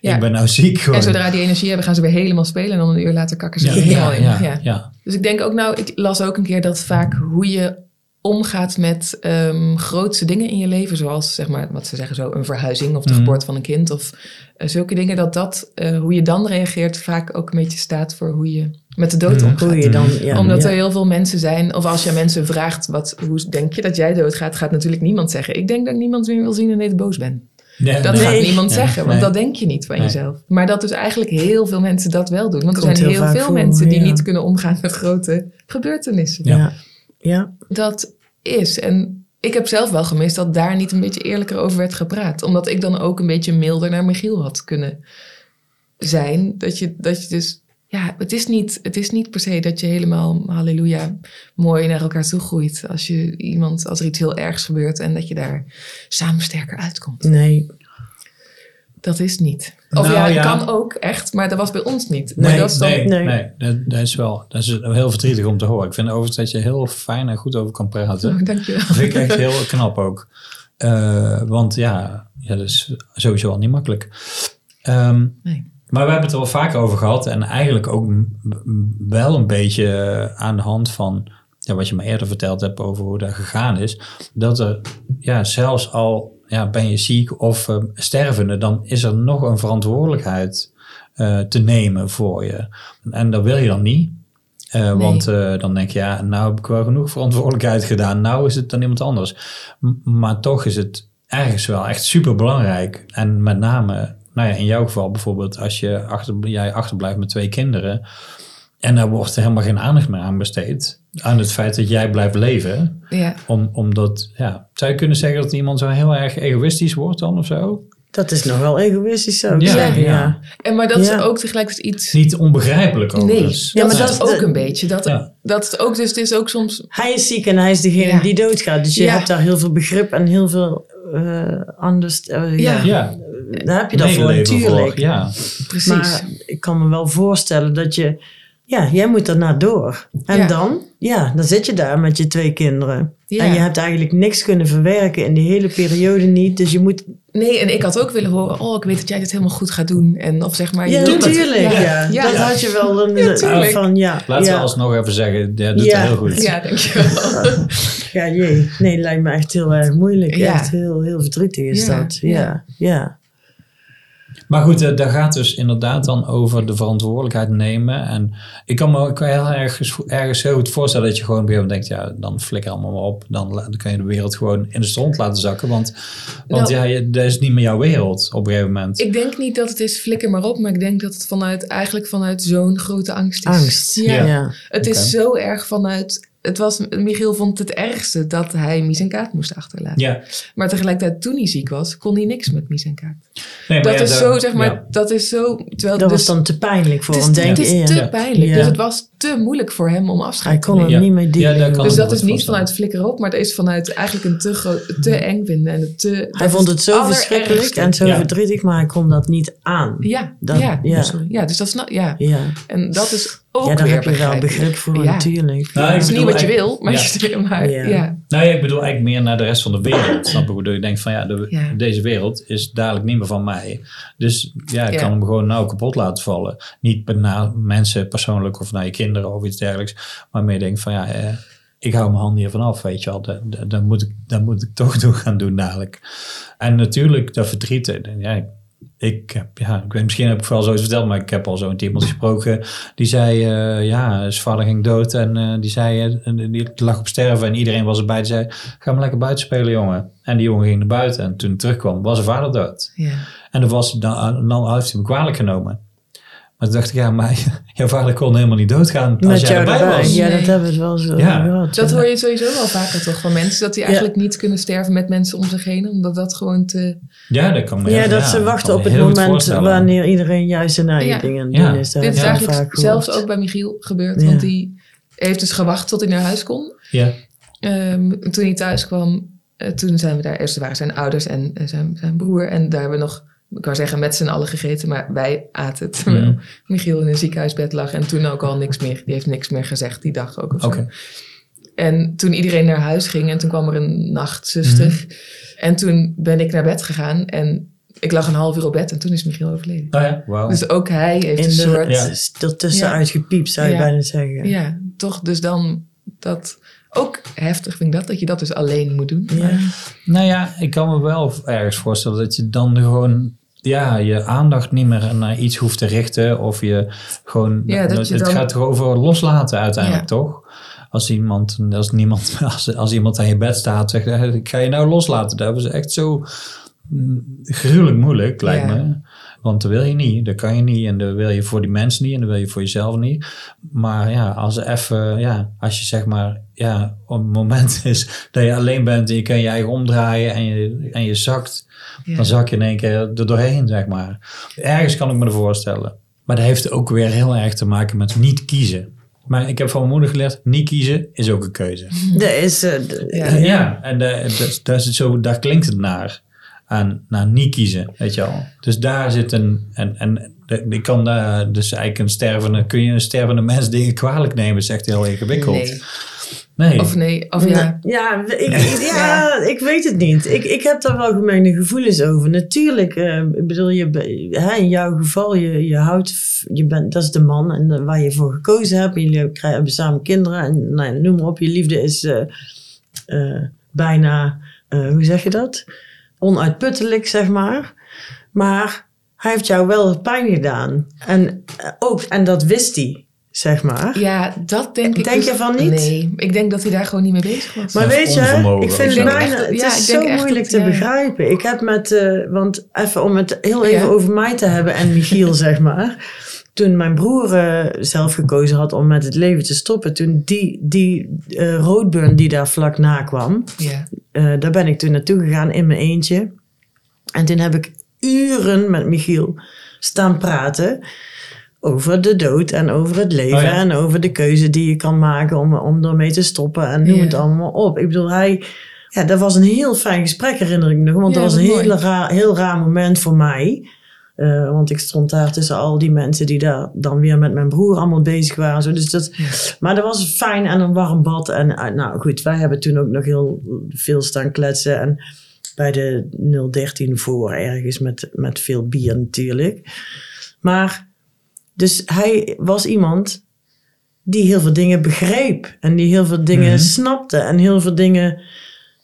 ik ben nou ziek gewoon. En zodra die energie hebben, gaan ze weer helemaal spelen. En dan een uur later kakken ze ja, er helemaal ja, in. ja. Dus ik denk ook, nou, ik las ook een keer dat vaak hoe je omgaat met ehm grootste dingen in je leven, zoals zeg maar, wat ze zeggen zo, een verhuizing of de Mhm. geboorte van een kind of eh, zulke dingen, dat dat, eh, hoe je dan reageert, vaak ook een beetje staat voor hoe je met de dood omgaat. Hoe je dan, ja, Omdat ja. er heel veel mensen zijn, of als je mensen vraagt, wat, hoe denk je dat jij doodgaat, gaat natuurlijk niemand zeggen. Ik denk dat ik niemand meer wil zien en dat ik boos ben. Ja, Dat nee. gaat niemand Ja, zeggen, want nee. dat denk je niet van Nee. jezelf. Maar dat dus eigenlijk heel veel mensen dat wel doen. Want er Komt zijn heel veel voor, mensen die ja. niet kunnen omgaan met grote gebeurtenissen. Ja. Ja. ja. Dat is. En ik heb zelf wel gemist dat daar niet een beetje eerlijker over werd gepraat. Omdat ik dan ook een beetje milder naar Michiel had kunnen zijn. Dat je, dat je dus... Ja, het is, niet, het is niet per se dat je helemaal, halleluja, mooi naar elkaar toe groeit. Als, je iemand, als er iets heel ergs gebeurt en dat je daar samen sterker uitkomt. Nee, Dat is niet. Of Nou, ja, ja. kan ook echt, maar dat was bij ons niet. maar Nee, dat is dan, nee, Nee. nee. Dat, dat is wel dat is heel verdrietig om te horen. Ik vind overigens dat je heel fijn en goed over kan praten. Oh, dankjewel. Dat vind ik echt heel knap ook. Eh, want ja, ja, dat is sowieso al niet makkelijk. Ehm, Nee. Maar we hebben het er wel vaker over gehad. En eigenlijk ook wel een beetje aan de hand van ja, wat je me eerder verteld hebt over hoe dat gegaan is. Dat er ja, zelfs al ja, ben je ziek of eh, stervende, dan is er nog een verantwoordelijkheid eh, te nemen voor je. En dat wil je dan niet. Eh, Want eh, dan denk je, ja, nou heb ik wel genoeg verantwoordelijkheid gedaan. Nou is het dan iemand anders. M- maar toch is het ergens wel echt super belangrijk. En met name, nou ja, in jouw geval bijvoorbeeld, als je achter, jij achterblijft met twee kinderen. En daar wordt helemaal geen aandacht meer aan besteed. Aan het feit dat jij blijft leven. Ja. Om, omdat, ja, zou je kunnen zeggen dat iemand zo heel erg egoïstisch wordt dan of zo? Dat is nog wel egoïstisch zou ik Ja, zeggen, ja. ja. En maar dat Ja. is ook tegelijkertijd iets... Niet onbegrijpelijk Nee, overigens. Ja, maar dat is ook de- een beetje. Dat, Ja. dat is ook, dus het is ook soms... Hij is ziek en hij is degene Ja. die doodgaat. Dus je Ja. hebt daar heel veel begrip en heel veel eh anders. eh, ja. Daar heb je dat voor natuurlijk. voor. Ja, Precies. Maar ik kan me wel voorstellen dat je... Ja, jij moet daarna door. En Ja. dan? Ja, dan zit je daar met je twee kinderen. Ja. En je hebt eigenlijk niks kunnen verwerken in die hele periode niet. Dus je moet... Nee, en ik had ook willen horen... Oh, ik weet dat jij dit helemaal goed gaat doen. En of zeg maar... je Ja, natuurlijk. Ja, Ja. Ja. Dat had je wel een... Ja, van, ja, laten ja. we alsnog even zeggen, ja, doet Ja. het heel goed. Ja, dankjewel. Ja, jee. Nee, lijkt me echt heel erg moeilijk. Ja. Echt heel, heel verdrietig is Ja, dat. Ja, ja. Maar goed, eh, daar gaat dus inderdaad dan over de verantwoordelijkheid nemen. En ik kan me ook heel erg, ergens heel goed voorstellen dat je gewoon op een gegeven moment denkt, ja, dan flikker allemaal maar op. Dan, dan kan je de wereld gewoon in de stront laten zakken. Want, want Nou- ja, je, dat is niet meer jouw wereld op een gegeven moment. Ik denk niet dat het is flikker maar op, maar ik denk dat het vanuit, eigenlijk vanuit zo'n grote angst is. Angst. Ja. Ja. ja. Het is zo erg vanuit. Het was, Michiel vond het ergste dat hij Mies en Kaat moest achterlaten. ja, Maar tegelijkertijd, toen hij ziek was, kon hij niks met Mies en Kaat. nee, maar Dat ja, is zo, zeg maar, ja. dat is zo. Terwijl Dat dus, was dan te pijnlijk voor het is, hem, denk het ik. is te Ja. pijnlijk. Ja. Dus het was te moeilijk voor hem om Hij afscheid te kon er nemen. Ja. niet mee dealen. Dus ik dat is niet vanuit flikker op, maar dat is vanuit eigenlijk een te, groot, te eng vinden. En het te, Hij vond is het zo verschrikkelijk en zo Ja. verdrietig, maar hij kon dat niet aan. Ja, Dat- ja, ja. sorry. ja, dus dat snap ja. Ja, En dat is ook ja daar weer heb je wel begrijpelijk. begrip voor, Ja. natuurlijk. Nou, Ja. ik Het is niet bedoel wat je wil, maar, ja. je, maar Ja. ja. Nou ja, ik bedoel eigenlijk meer naar de rest van de wereld. Snap je hoe dat je denkt van ja, de- Ja. deze wereld is dadelijk niet meer van mij. Dus ja, ik Ja. kan hem gewoon nou kapot laten vallen. Niet naar mensen persoonlijk of naar je kinderen of iets dergelijks. Maar meer denk van ja, eh, ik hou mijn handen hiervan af, weet je wel. Dat, dat, dat moet ik, dat moet ik toch doen gaan doen dadelijk. En natuurlijk dat verdriet. eh, Ja, ik heb, ja, ik weet, misschien heb ik wel zoiets verteld, maar ik heb al zo met iemand gesproken. Die zei, eh, ja, zijn vader ging dood en eh, die zei, eh, die lag op sterven en iedereen was erbij. Die zei, ga maar lekker buiten spelen, jongen. En die jongen ging naar buiten en toen hij terugkwam, was zijn vader dood. Ja. En dan, was, dan, dan heeft hij me kwalijk genomen. Maar toen dacht ik, ja, maar jouw vader kon helemaal niet doodgaan als Met jij jou erbij erbij. was. Ja, dat hebben we het wel zo Ja. gehad. Dat hoor je sowieso wel vaker toch van mensen. Dat die eigenlijk niet kunnen sterven met mensen om zich heen. Omdat dat gewoon te... Ja, dat kan me Ja, dat ja, ze wachten op het moment wanneer iedereen juist zijn eigen Ja. dingen doen is. Dat Dit is eigenlijk vaak gehoord. zelfs ook bij Michiel gebeurd. Ja. Want die heeft dus gewacht tot hij naar huis kon. Ja, Ehm, toen hij thuis kwam, eh, toen zijn we daar. Eerst waren zijn ouders en eh, zijn, zijn broer. En daar hebben we nog, ik kan zeggen, met z'n allen gegeten. Maar wij aten terwijl Mhm. Michiel in een ziekenhuisbed lag. En toen ook al niks meer. Die heeft niks meer gezegd die dag ook. oké. En toen iedereen naar huis ging en toen kwam er een nachtzuster. Mhm. En toen ben ik naar bed gegaan en ik lag een half uur op bed en toen is Michiel overleden. Nou ja, wauw. Dus ook hij heeft In een de, soort... Ja. Ja. gepiept, zou je Ja. bijna zeggen. toch dus dan dat... Ook heftig vind ik dat, dat je dat dus alleen moet doen. Ja. Maar- Nou ja, ik kan me wel ergens voorstellen dat je dan gewoon ja, je aandacht niet meer naar iets hoeft te richten. Of je gewoon. Ja, dat je het dan- gaat toch over loslaten uiteindelijk, Ja. toch? Als iemand, als niemand, als, als iemand aan je bed staat, zegt, ik ga je nou loslaten. Dat is echt zo mm, gruwelijk moeilijk, lijkt Ja. me. Want dat wil je niet, dat kan je niet. En dat wil je voor die mensen niet en dat wil je voor jezelf niet. Maar ja, als er even, ja, als je zeg maar, ja, op het moment is dat je alleen bent en je kan je eigen omdraaien en je, en je zakt, Ja. dan zak je in één keer er doorheen, zeg maar. Ergens kan ik me dat voorstellen. Maar dat heeft ook weer heel erg te maken met niet kiezen. Maar ik heb van mijn moeder geleerd, niet kiezen is ook een keuze. Dat is... eh, Ja. Ja, en da- dat, dat is het zo, daar klinkt het naar. Aan, naar niet kiezen, weet je wel. Dus daar zit een... En, en ik kan daar dus eigenlijk een stervende... Kun je een stervende mens dingen kwalijk nemen? is echt heel ingewikkeld. Nee. Nee. Of nee, of ja. Ja, ik, ja, ik weet het niet. Ik, ik heb daar wel gemengde gevoelens over. Natuurlijk, eh, ik bedoel, je, hè, in jouw geval, je, je houdt, je bent, dat is de man en de- waar je voor gekozen hebt. Jullie krijgen, hebben samen kinderen en nou, noem maar op. Je liefde is eh, eh, bijna, eh, hoe zeg je dat? Onuitputtelijk, zeg maar. Maar hij heeft jou wel pijn gedaan. En, eh, ook, en dat wist hij, zeg maar. Ja, dat denk ik. Denk dus- je van niet? Nee, ik denk dat hij daar gewoon niet mee bezig was. Maar weet je, ik vind het bijna, ja, is zo moeilijk dat- te ja. begrijpen. Ik heb met, eh, want even om het heel even Ja. over mij te hebben en Michiel, zeg maar. toen mijn broer eh, zelf gekozen had om met het leven te stoppen, toen die, die eh, roadburn die daar vlak na kwam, Eh, daar ben ik toen naartoe gegaan in mijn eentje. En toen heb ik uren met Michiel staan praten over de dood en over het leven Oh ja. en over de keuze die je kan maken om, om ermee te stoppen en noem het allemaal op. Ik bedoel, hij, ja, dat was een heel fijn gesprek herinner ik me nog, want Ja, dat was een heel raar, heel raar moment voor mij. Eh, want ik stond daar tussen al die mensen die daar dan weer met mijn broer allemaal bezig waren. Zo. Dus dat, Maar dat was fijn en een warm bad. En nou goed, wij hebben toen ook nog heel veel staan kletsen. En bij de 013 voor ergens met, met veel bier natuurlijk. Maar dus hij was iemand die heel veel dingen begreep. En die heel veel dingen Mhm. snapte. En heel veel dingen...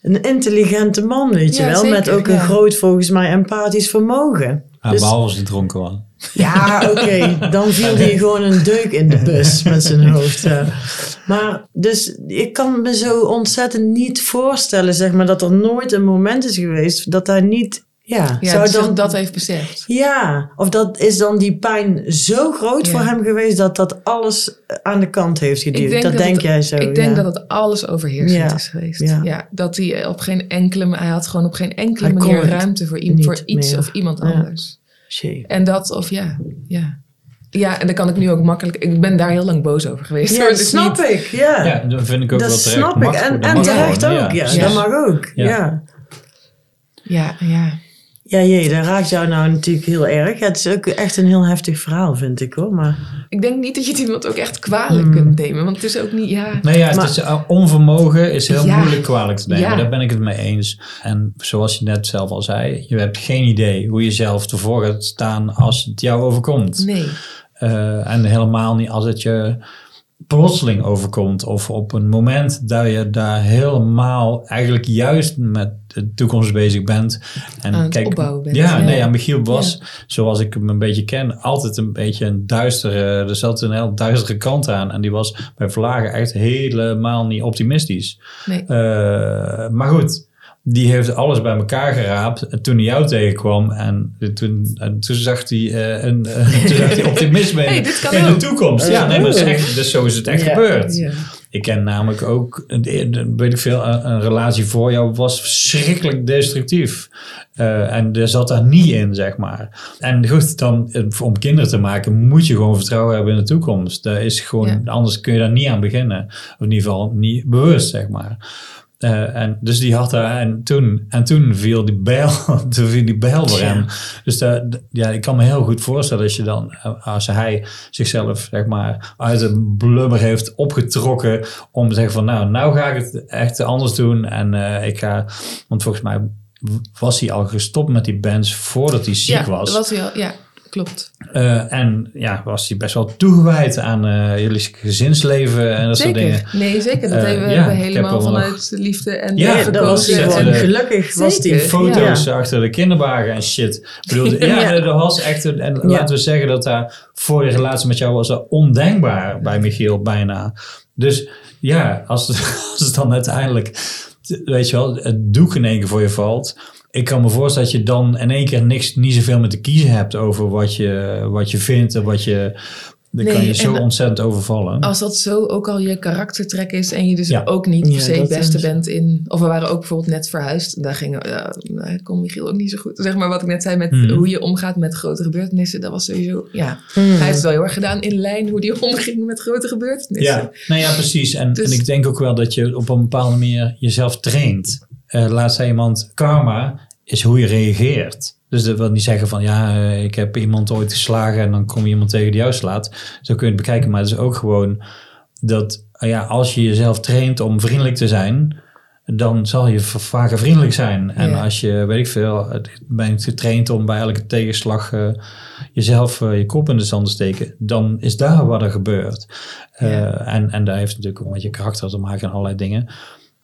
Een intelligente man, weet je Ja, wel. met ook een ja. groot, volgens mij, empathisch vermogen. Ja, Dus- Behalve als hij dronken was. ja, oké. Dan viel hij gewoon een deuk in de bus met zijn hoofd. Maar dus ik kan me zo ontzettend niet voorstellen, zeg maar, dat er nooit een moment is geweest dat hij niet. Ja, Ja, zou dus dan, dat heeft beseft. ja, of dat is dan die pijn zo groot Ja. voor hem geweest dat dat alles aan de kant heeft geduwd. dat, dat denk het- jij zo. ik denk ja. dat het alles overheersend Ja. is geweest. Ja. Ja. dat hij op geen enkele, hij had gewoon op geen enkele Hij manier ruimte voor, iets meer. of iemand Ja. anders. Shit. En dat, of ja, ja. Ja, en dan kan ik nu ook makkelijk. Ik ben daar heel lang boos over geweest. Ja, dat dus snap niet- ik. Ja, Ja, dat vind ik ook dat wel terecht. snap ik. En, dat terecht ook. Ja, dat mag ook. Ja. ja. Ja, ja. Jee, dat raakt jou nou natuurlijk heel erg. Het is ook echt een heel heftig verhaal, vind ik hoor. Maar Ik denk niet dat je het iemand ook echt kwalijk Mm. kunt nemen. Want het is ook niet, ja. Nee, ja, het is, uh, onvermogen is heel Ja. moeilijk kwalijk te nemen. Ja. Daar ben ik het mee eens. En zoals je net zelf al zei, je hebt geen idee hoe je zelf ervoor gaat staan als het jou overkomt. Nee. Uh, en helemaal niet als het je plotseling overkomt of op een moment dat je daar helemaal eigenlijk juist met de toekomst bezig bent. En Aan bent, Ja, ja. nee, ja, Michiel was, zoals ik hem een beetje ken, altijd een beetje een duistere, er zat een heel duistere kant aan. En die was bij Vlagen echt helemaal niet optimistisch. nee. Uh, maar goed, die heeft alles bij elkaar geraapt en toen hij jou tegenkwam. En toen, en toen zag hij, uh, een, uh, toen zag hij optimisme Hey, in, de toekomst. Ja, nee, maar dat is echt, dus zo is het echt Ja. gebeurd. Ja. Ik ken namelijk ook, weet ik veel, een, een relatie voor jou was verschrikkelijk destructief. Uh, en er zat daar niet in, zeg maar. En goed, dan eh, om kinderen te maken moet je gewoon vertrouwen hebben in de toekomst. Dat is gewoon, Ja. anders kun je daar niet aan beginnen. Of in ieder geval niet bewust, zeg maar. Uh, en dus die had daar, en toen, en toen viel die bijl, toen viel die bijl voor hem. Dus daar, ja, ik kan me heel goed voorstellen als je dan, als hij zichzelf, zeg maar, uit een blubber heeft opgetrokken om te zeggen van, nou, nou ga ik het echt anders doen. En uh, ik ga, want volgens mij was hij al gestopt met die bands voordat hij ziek ja, was. was hij al, ja, klopt. Uh, en ja, was hij best wel toegewijd aan uh, jullie gezinsleven en dat zeker. soort dingen. Nee, zeker. Dat Uh, hebben we ja, helemaal wel nog- vanuit liefde en Ja, dat was hij gewoon gelukkig. Was die. Foto's Ja. achter de kinderwagen en shit. Ik bedoel, ja, Ja. dat was echt... Een, en Ja. laten we zeggen dat daar voor de relatie met jou was dat ondenkbaar bij Michiel bijna. Dus ja, als het, als het dan uiteindelijk, weet je wel, het doek in één keer voor je valt. Ik kan me voorstellen dat je dan in één keer niks, niet zoveel meer te kiezen hebt over wat je, wat je vindt en wat je... Dan Nee, kan je zo en- ontzettend overvallen. Als dat zo ook al je karaktertrek is en je dus Ja. ook niet per Ja, se het beste is- bent in... Of we waren ook bijvoorbeeld net verhuisd. Daar ging, ja, daar kon Michiel ook niet zo goed. Zeg maar wat ik net zei met Mhm. hoe je omgaat met grote gebeurtenissen. Dat was sowieso... Ja, Hmm. hij heeft het wel heel erg gedaan in lijn hoe hij omging met grote gebeurtenissen. Ja, nou ja, precies. En, Dus- en ik denk ook wel dat je op een bepaalde manier jezelf traint. Eh laat zei iemand, karma is hoe je reageert. Dus dat wil niet zeggen van ja, eh, ik heb iemand ooit geslagen en dan kom je iemand tegen die jou slaat. Zo kun je het bekijken. Maar het is ook gewoon dat eh, ja, als je jezelf traint om vriendelijk te zijn, dan zal je vaker vriendelijk zijn. En Ja. als je, weet ik veel, bent getraind om bij elke tegenslag jezelf je kop in de zand te steken, dan is daar wat er gebeurt. Ja. en, en daar heeft natuurlijk ook met je karakter te maken en allerlei dingen.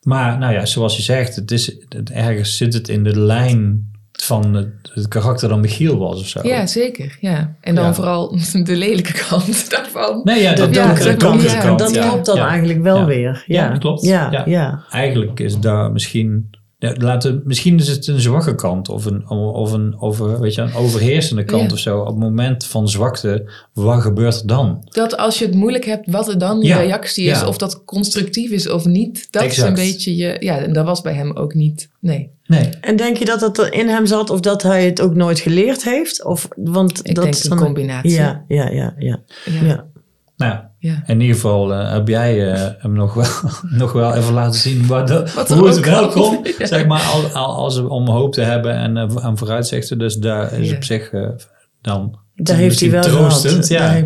Maar nou ja, zoals je zegt, het is, het, ergens zit het in de lijn van het, het karakter dan Michiel was of zo. Ja, zeker. Ja. En dan Ja. vooral de lelijke kant daarvan. Nee, ja, de Dat- donkere, kant. dat klopt dan Ja. eigenlijk wel Ja. weer. Ja, Ja, dat klopt. Ja, Ja. ja. Eigenlijk is daar misschien Ja, laten, misschien is het een zwakke kant of een, of een, over, weet je, een overheersende kant Ja. of zo. Op het moment van zwakte, wat gebeurt er dan? Dat als je het moeilijk hebt, wat er dan je reactie is, ja. of dat constructief is of niet. Dat is een beetje je. Ja, en dat was bij hem ook niet. Nee. Nee. En denk je dat dat er in hem zat of dat hij het ook nooit geleerd heeft? Of, want Ik dat denk is een dan- combinatie. Ja, ja, ja, ja. Ja. Nou, Ja. in ieder geval eh, heb jij eh, hem nog wel, nog wel even laten zien wat de, Wat er hoe het wel. Ja. Zeg maar, al, al, als we om hoop te hebben en, eh, en vooruitzichten. Dus daar is Ja. op zich dan Daar heeft hij wel troostend. Ja.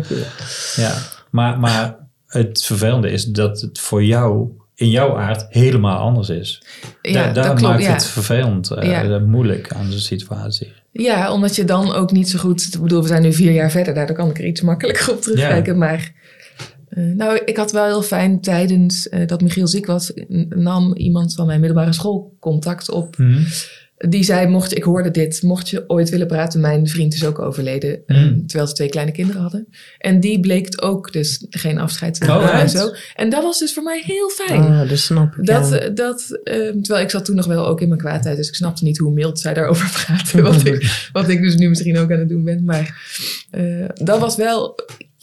Ja, maar, maar het vervelende is dat het voor jou, in jouw aard, helemaal anders is. Ja, Da- daar dat klopt. maakt Ja. het vervelend, moeilijk aan de situatie. ja, omdat je dan ook niet zo goed. Ik bedoel, we zijn nu vier jaar verder, daar kan ik er iets makkelijker op terugkijken. Maar eh, nou, ik had wel heel fijn tijdens eh, dat Michiel ziek was, nam iemand van mijn middelbare school contact op. Mhm. Die zei, mocht je, ik hoorde dit, mocht je ooit willen praten, mijn vriend is ook overleden. Mm. eh, terwijl ze twee kleine kinderen hadden. En die bleek ook, dus geen afscheid te Oh, nemen en zo. En dat was dus voor mij heel fijn. Ah, dat snap ik. Dat, ja. eh, dat, eh, terwijl ik zat toen nog wel ook in mijn kwaadheid, dus ik snapte niet hoe mild zij daarover praatte. Wat ik, wat ik dus nu misschien ook aan het doen ben. Maar eh, dat was wel,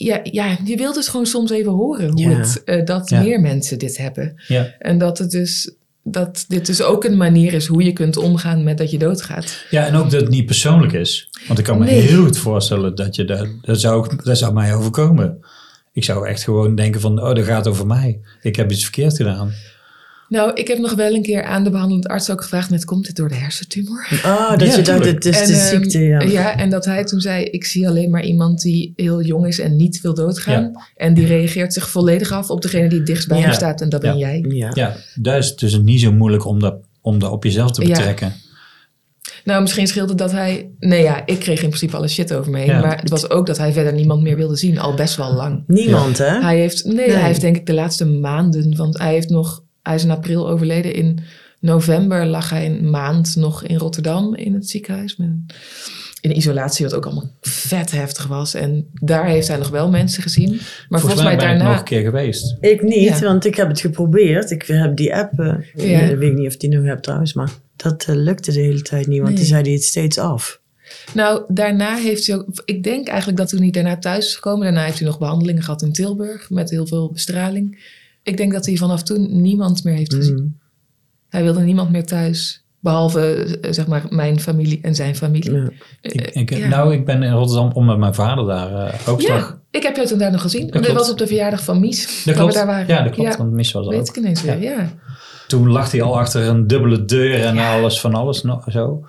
ja, ja, je wilt dus gewoon soms even horen hoe Ja. het, eh, dat Ja. meer mensen dit hebben. Ja. En dat het dus, dat dit dus ook een manier is hoe je kunt omgaan met dat je doodgaat. ja, en ook dat het niet persoonlijk is. Want ik kan me Nee. heel goed voorstellen dat je dat, dat zou, dat zou mij overkomen. Ik zou echt gewoon denken van, oh, dat gaat over mij. Ik heb iets verkeerd gedaan. Nou, ik heb nog wel een keer aan de behandelend arts ook gevraagd, net komt dit door de hersentumor? Ah, dat Ja, je dacht, het is de ehm, ziekte, ja. ja, en dat hij toen zei, ik zie alleen maar iemand die heel jong is en niet wil doodgaan. En die reageert zich volledig af op degene die het dichtst bij Ja. hem staat en dat ben jij. Ja. Ja, daar is het dus niet zo moeilijk om dat, om dat op jezelf te Ja. betrekken. Nou, misschien scheelt het dat hij... Nee ja, ik kreeg in principe alle shit over me heen. Ja. Maar het was ook dat hij verder niemand meer wilde zien, al best wel lang. Niemand, hè? Hij heeft, nee, Nee. hij heeft denk ik de laatste maanden, want hij heeft nog, hij is in april overleden. In november lag hij een maand nog in Rotterdam in het ziekenhuis. Met, in isolatie, wat ook allemaal vet heftig was. En daar heeft hij nog wel mensen gezien. Maar volgens, mij ben ik daarna. nog een keer geweest. Ik niet, Ja. want ik heb het geprobeerd. Ik heb die app, Ja. ik weet niet of die nog heb trouwens, maar dat eh, lukte de hele tijd niet, want Nee. die zei die het steeds af. Nou, daarna heeft hij ook. Ik denk eigenlijk dat toen hij daarna thuis is gekomen. Daarna heeft hij nog behandelingen gehad in Tilburg met heel veel bestraling. Ik denk dat hij vanaf toen niemand meer heeft gezien. Mm. Hij wilde niemand meer thuis. Behalve, eh, zeg maar, mijn familie en zijn familie. Ja. Ik, Eh, ik, ja. Nou, ik ben in Rotterdam omdat mijn vader daar eh, ook Ja, zag. ik heb jou toen daar nog gezien. Dit klopt. was op de verjaardag van Mies. Dat klopt. we daar waren. Ja, dat klopt. Ja, Want Mies was er weet ook. ik ineens weer, ja. Toen lag hij al achter een dubbele deur en alles van alles nog zo.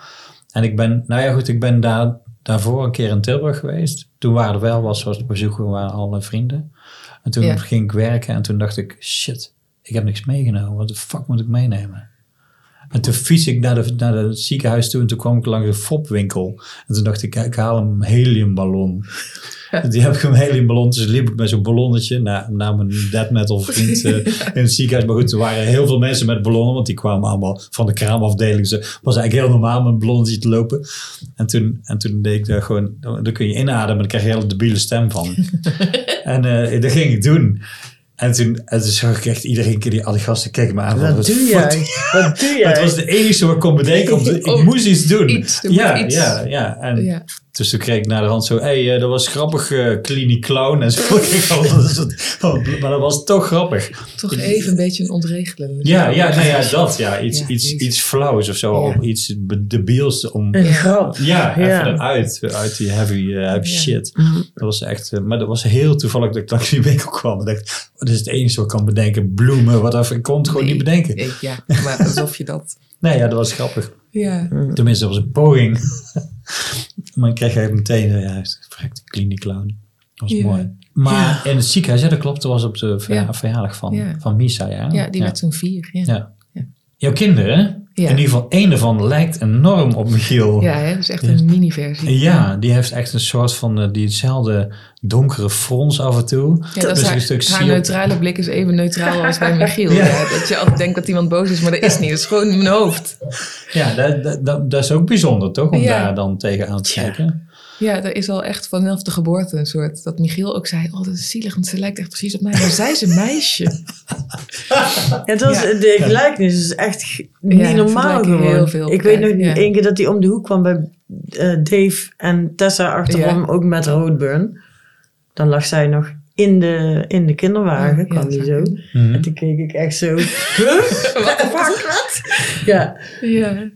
En ik ben, nou ja goed, ik ben daar, daarvoor een keer in Tilburg geweest. Toen waren er wel, was, was de bezoeker, waren alle vrienden. En toen Ja. ging ik werken en toen dacht ik, shit, ik heb niks meegenomen. Wat de fuck moet ik meenemen? En toen fiets ik naar, de, naar het ziekenhuis toe en toen kwam ik langs de fopwinkel. En toen dacht ik, ik haal een heliumballon. Die heb ik een heliumballon, dus liep ik met zo'n ballonnetje naar, naar mijn death metal vriend eh, in het ziekenhuis. Maar goed, er waren heel veel mensen met ballonnen, want die kwamen allemaal van de kraamafdeling. Dus het was eigenlijk heel normaal met een ballonnetje te lopen. En toen, en toen deed ik daar gewoon, dan kun je inademen, dan krijg je een hele debiele stem van. en eh, dat ging ik doen. En toen, en toen zag ik echt iedereen, die, al die gasten keken me aan. Wat doe fuck jij? Wat doe maar jij? het was de enige wat ik kon bedenken. Om te- ik Oh, moest iets doen. iets, moet ja, iets. ja, ja. En ja. Dus toen kreeg ik naar de hand zo... Hé, hey, eh, dat was grappig, eh kliniek clown. En zo. Soort- maar dat was toch grappig. Toch even een beetje een ontregelen. Ja, ja, nou ja, dat. Ja, iets, Ja, iets, iets flauws of zo. Ja. Of iets debiels om... Een Ja. grap. Ja, even Ja. eruit. Uit die heavy, eh, heavy Ja. shit. Mhm. Dat was echt... maar dat was heel toevallig dat ik langs die winkel kwam. En dacht, dat is het enige wat ik kan bedenken. Bloemen, wat even. Ik kon het gewoon Nee, niet bedenken. Ik, ja, maar alsof je dat... Nee, ja, dat was grappig. Ja. Tenminste, dat was een poging. maar ik kreeg even meteen, eh, ja, verrekte kliniek clown. Dat was Ja. mooi. Maar in het ziekenhuis, ja, dat klopt. Dat was op de verja- Ja. verjaardag van, van Misa, ja. ja, die werd toen vier. Ja, Ja. Ja. Jouw kinderen, Ja. in ieder geval één daarvan lijkt enorm op Michiel. ja hè, dat is echt een mini-versie. Ja, die heeft echt een soort van eh, diezelfde donkere frons af en toe. Ja, dat is Dus haar, een stuk haar neutrale blik is even neutraal als bij Michiel. Ja. Ja. dat je altijd denkt dat iemand boos is, maar dat is niet. Dat is gewoon in mijn hoofd. Ja, dat, dat, dat, dat is ook bijzonder, toch? Om daar dan tegenaan te kijken. Ja, er is al echt vanaf de geboorte een soort... Dat Michiel ook zei, oh, dat is zielig, want ze lijkt echt precies op mij. Maar zij is een meisje. Ja, het was, Ja. De gelijkenis is echt niet Ja, normaal heel veel ik weet nog ja. één keer dat hij om de hoek kwam bij eh, Dave en Tessa achterom, Ja. ook met roodburn. Dan lag zij nog in de, in de kinderwagen, Ja, kwam dat zou zo. Mhm. En toen keek ik echt zo, huh? Wat? Ja, Ja,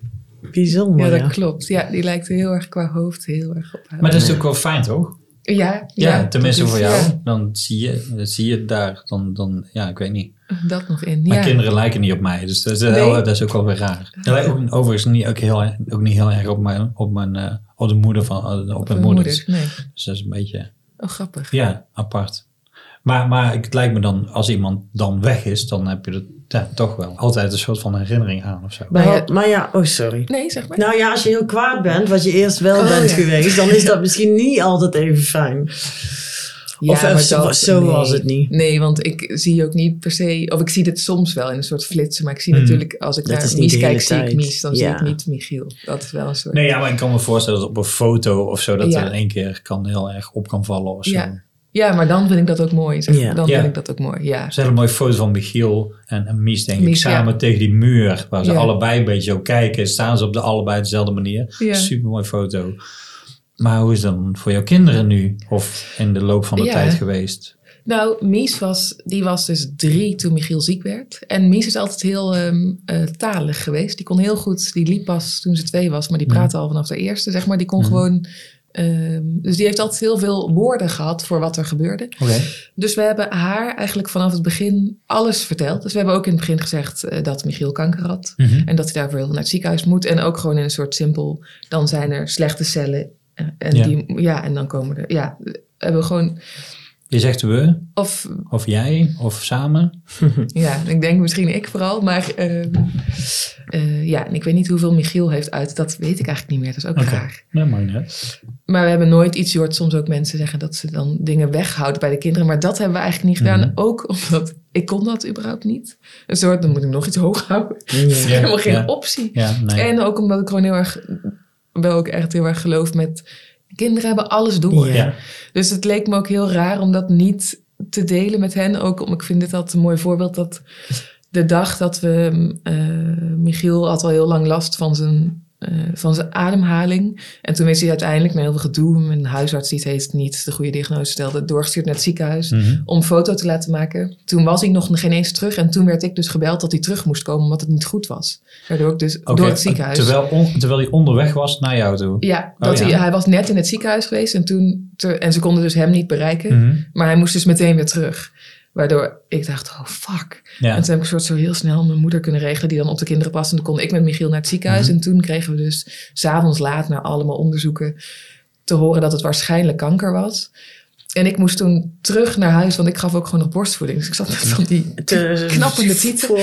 bijzonder. ja, Ja, dat klopt. Ja, die lijkt heel erg qua hoofd heel erg op haar. Maar dat is ook wel fijn, toch? ja, Ja, tenminste dat is- voor jou. ja, Dan zie je, dan zie je het daar. Dan, dan, ja, ik weet niet. dat nog in. Mijn Ja. kinderen lijken niet op mij, dus dat is, Nee. wel- dat is ook wel weer raar. Ze lijken ook, overigens niet, ook, heel, ook niet heel erg op, mijn, op, mijn, eh, op de moeder van op, Op mijn moeder. moeder. Nee. Dus dat is een beetje, Oh, grappig. ja, apart. Maar, maar het lijkt me dan, als iemand dan weg is, dan heb je er ja, toch wel altijd een soort van herinnering aan of zo. Maar ja- maar ja, oh sorry. Nee, zeg maar. Nou ja, als je heel kwaad bent, wat je eerst wel Oh, bent ja. geweest, dan is dat misschien niet altijd even fijn. Ja, of maar zo- dat- zo nee. was het niet. Nee, want ik zie ook niet per se... Of ik zie dit soms wel in een soort flitsen. Maar ik zie Hmm. natuurlijk... Als ik Dat naar Mies kijk, zie ik. Mies. Dan zie ik niet Michiel. Dat is wel een soort... Nee, ja, maar ik kan me voorstellen dat op een foto of zo, dat Ja. er in één keer kan heel erg op kan vallen of zo. Ja. Ja, maar dan vind ik dat ook mooi. Zeg. Ja. Dan Ja. vind ik dat ook mooi, ja. Is een hele mooie foto van Michiel en, en Mies, denk ik, ja. samen tegen die muur. Waar ze Ja. allebei een beetje zo kijken. Staan ze op de allebei dezelfde manier. Ja. Super mooie foto. Maar hoe is het dan voor jouw kinderen nu? Of in de loop van de Ja. tijd geweest? Nou, Mies was, die was dus drie toen Michiel ziek werd. En Mies is altijd heel ehm, eh, talig geweest. Die kon heel goed, die liep pas toen ze twee was, maar die praatte al vanaf de eerste, zeg maar. Die kon Mhm. gewoon, ehm, dus die heeft altijd heel veel woorden gehad voor wat er gebeurde. Dus we hebben haar eigenlijk vanaf het begin alles verteld. Dus we hebben ook in het begin gezegd eh, dat Michiel kanker had. Mhm. En dat hij daarvoor heel naar het ziekenhuis moet. En ook gewoon in een soort simpel, dan zijn er slechte cellen. eh, En, Ja. Die, ja, en dan komen er, ja, hebben we gewoon, Je zegt we, of of jij, of samen. Ja, ik denk misschien ik vooral. Maar ehm, eh, ja, en ik weet niet hoeveel Michiel heeft uit. Dat weet ik eigenlijk niet meer. Dat is ook Oké. raar. Nee, niet uit. Maar we hebben nooit iets. Je hoort soms ook mensen zeggen dat ze dan dingen weghouden bij de kinderen. Maar dat hebben we eigenlijk niet gedaan. Mhm. Ook omdat ik kon dat überhaupt niet. Een soort, dan moet ik nog iets hoog houden. Ja. Helemaal geen ja. optie. Ja, nee. En ook omdat ik gewoon heel erg, wel ook echt heel erg geloof met... Kinderen hebben alles door. Ja. Dus het leek me ook heel raar om dat niet te delen met hen. Ook om, ik vind dit altijd een mooi voorbeeld dat de dag dat we, eh, Michiel had al heel lang last van zijn, eh, van zijn ademhaling. En toen is hij uiteindelijk na heel veel gedoe, met een huisarts die het heeft niet de goede diagnose stelde, doorgestuurd naar het ziekenhuis Mhm. om een foto te laten maken. Toen was hij nog geen eens terug en toen werd ik dus gebeld dat hij terug moest komen omdat het niet goed was. Waardoor ik dus door het ziekenhuis... Terwijl, on- terwijl hij onderweg was naar jou toe. Ja, Oh, dat ja. Hij, hij was net in het ziekenhuis geweest en, toen en ze konden dus hem niet bereiken. Mhm. Maar hij moest dus meteen weer terug. Waardoor ik dacht, oh fuck. Ja. En toen heb ik een soort zo heel snel mijn moeder kunnen regelen die dan op de kinderen past. En toen kon ik met Michiel naar het ziekenhuis. Mhm. En toen kregen we dus s'avonds laat na allemaal onderzoeken te horen dat het waarschijnlijk kanker was. En ik moest toen terug naar huis, want ik gaf ook gewoon nog borstvoeding. Dus ik zat met van die knappende tieten.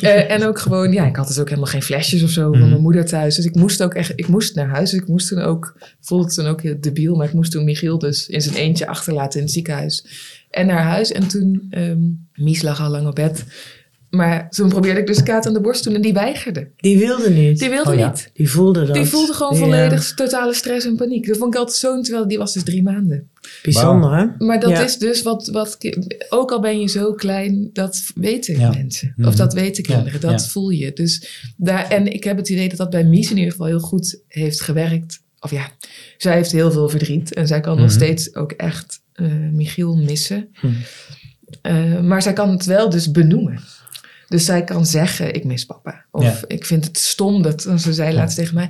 Eh, en ook gewoon, ja, ik had dus ook helemaal geen flesjes of zo Mhm. van mijn moeder thuis. Dus ik moest ook echt, ik moest naar huis. Dus ik moest toen ook, voelde het toen ook heel debiel, maar ik moest toen Michiel dus in zijn eentje achterlaten in het ziekenhuis. En naar huis. En toen, ehm Mies lag al lang op bed. Maar toen probeerde ik dus Kaat aan de borst te doen en die weigerde. Die wilde niet. Die wilde Oh ja. niet. Die voelde dat. Die voelde gewoon Ja. volledig totale stress en paniek. Dat vond ik altijd zo, terwijl die was dus drie maanden. Bijzonder, hè? Maar dat Ja. is dus wat, wat, ook al ben je zo klein, dat weten Ja. mensen. Mhm. Of dat weten Ja, kinderen, dat ja. voel je. Dus daar, en ik heb het idee dat dat bij Mies in ieder geval heel goed heeft gewerkt. Of ja, zij heeft heel veel verdriet en zij kan nog Mhm. steeds ook echt Michiel missen. Mhm. Eh, maar zij kan het wel dus benoemen. Dus zij kan zeggen, ik mis papa. Of Ja. ik vind het stom dat, ze zei laatst tegen mij,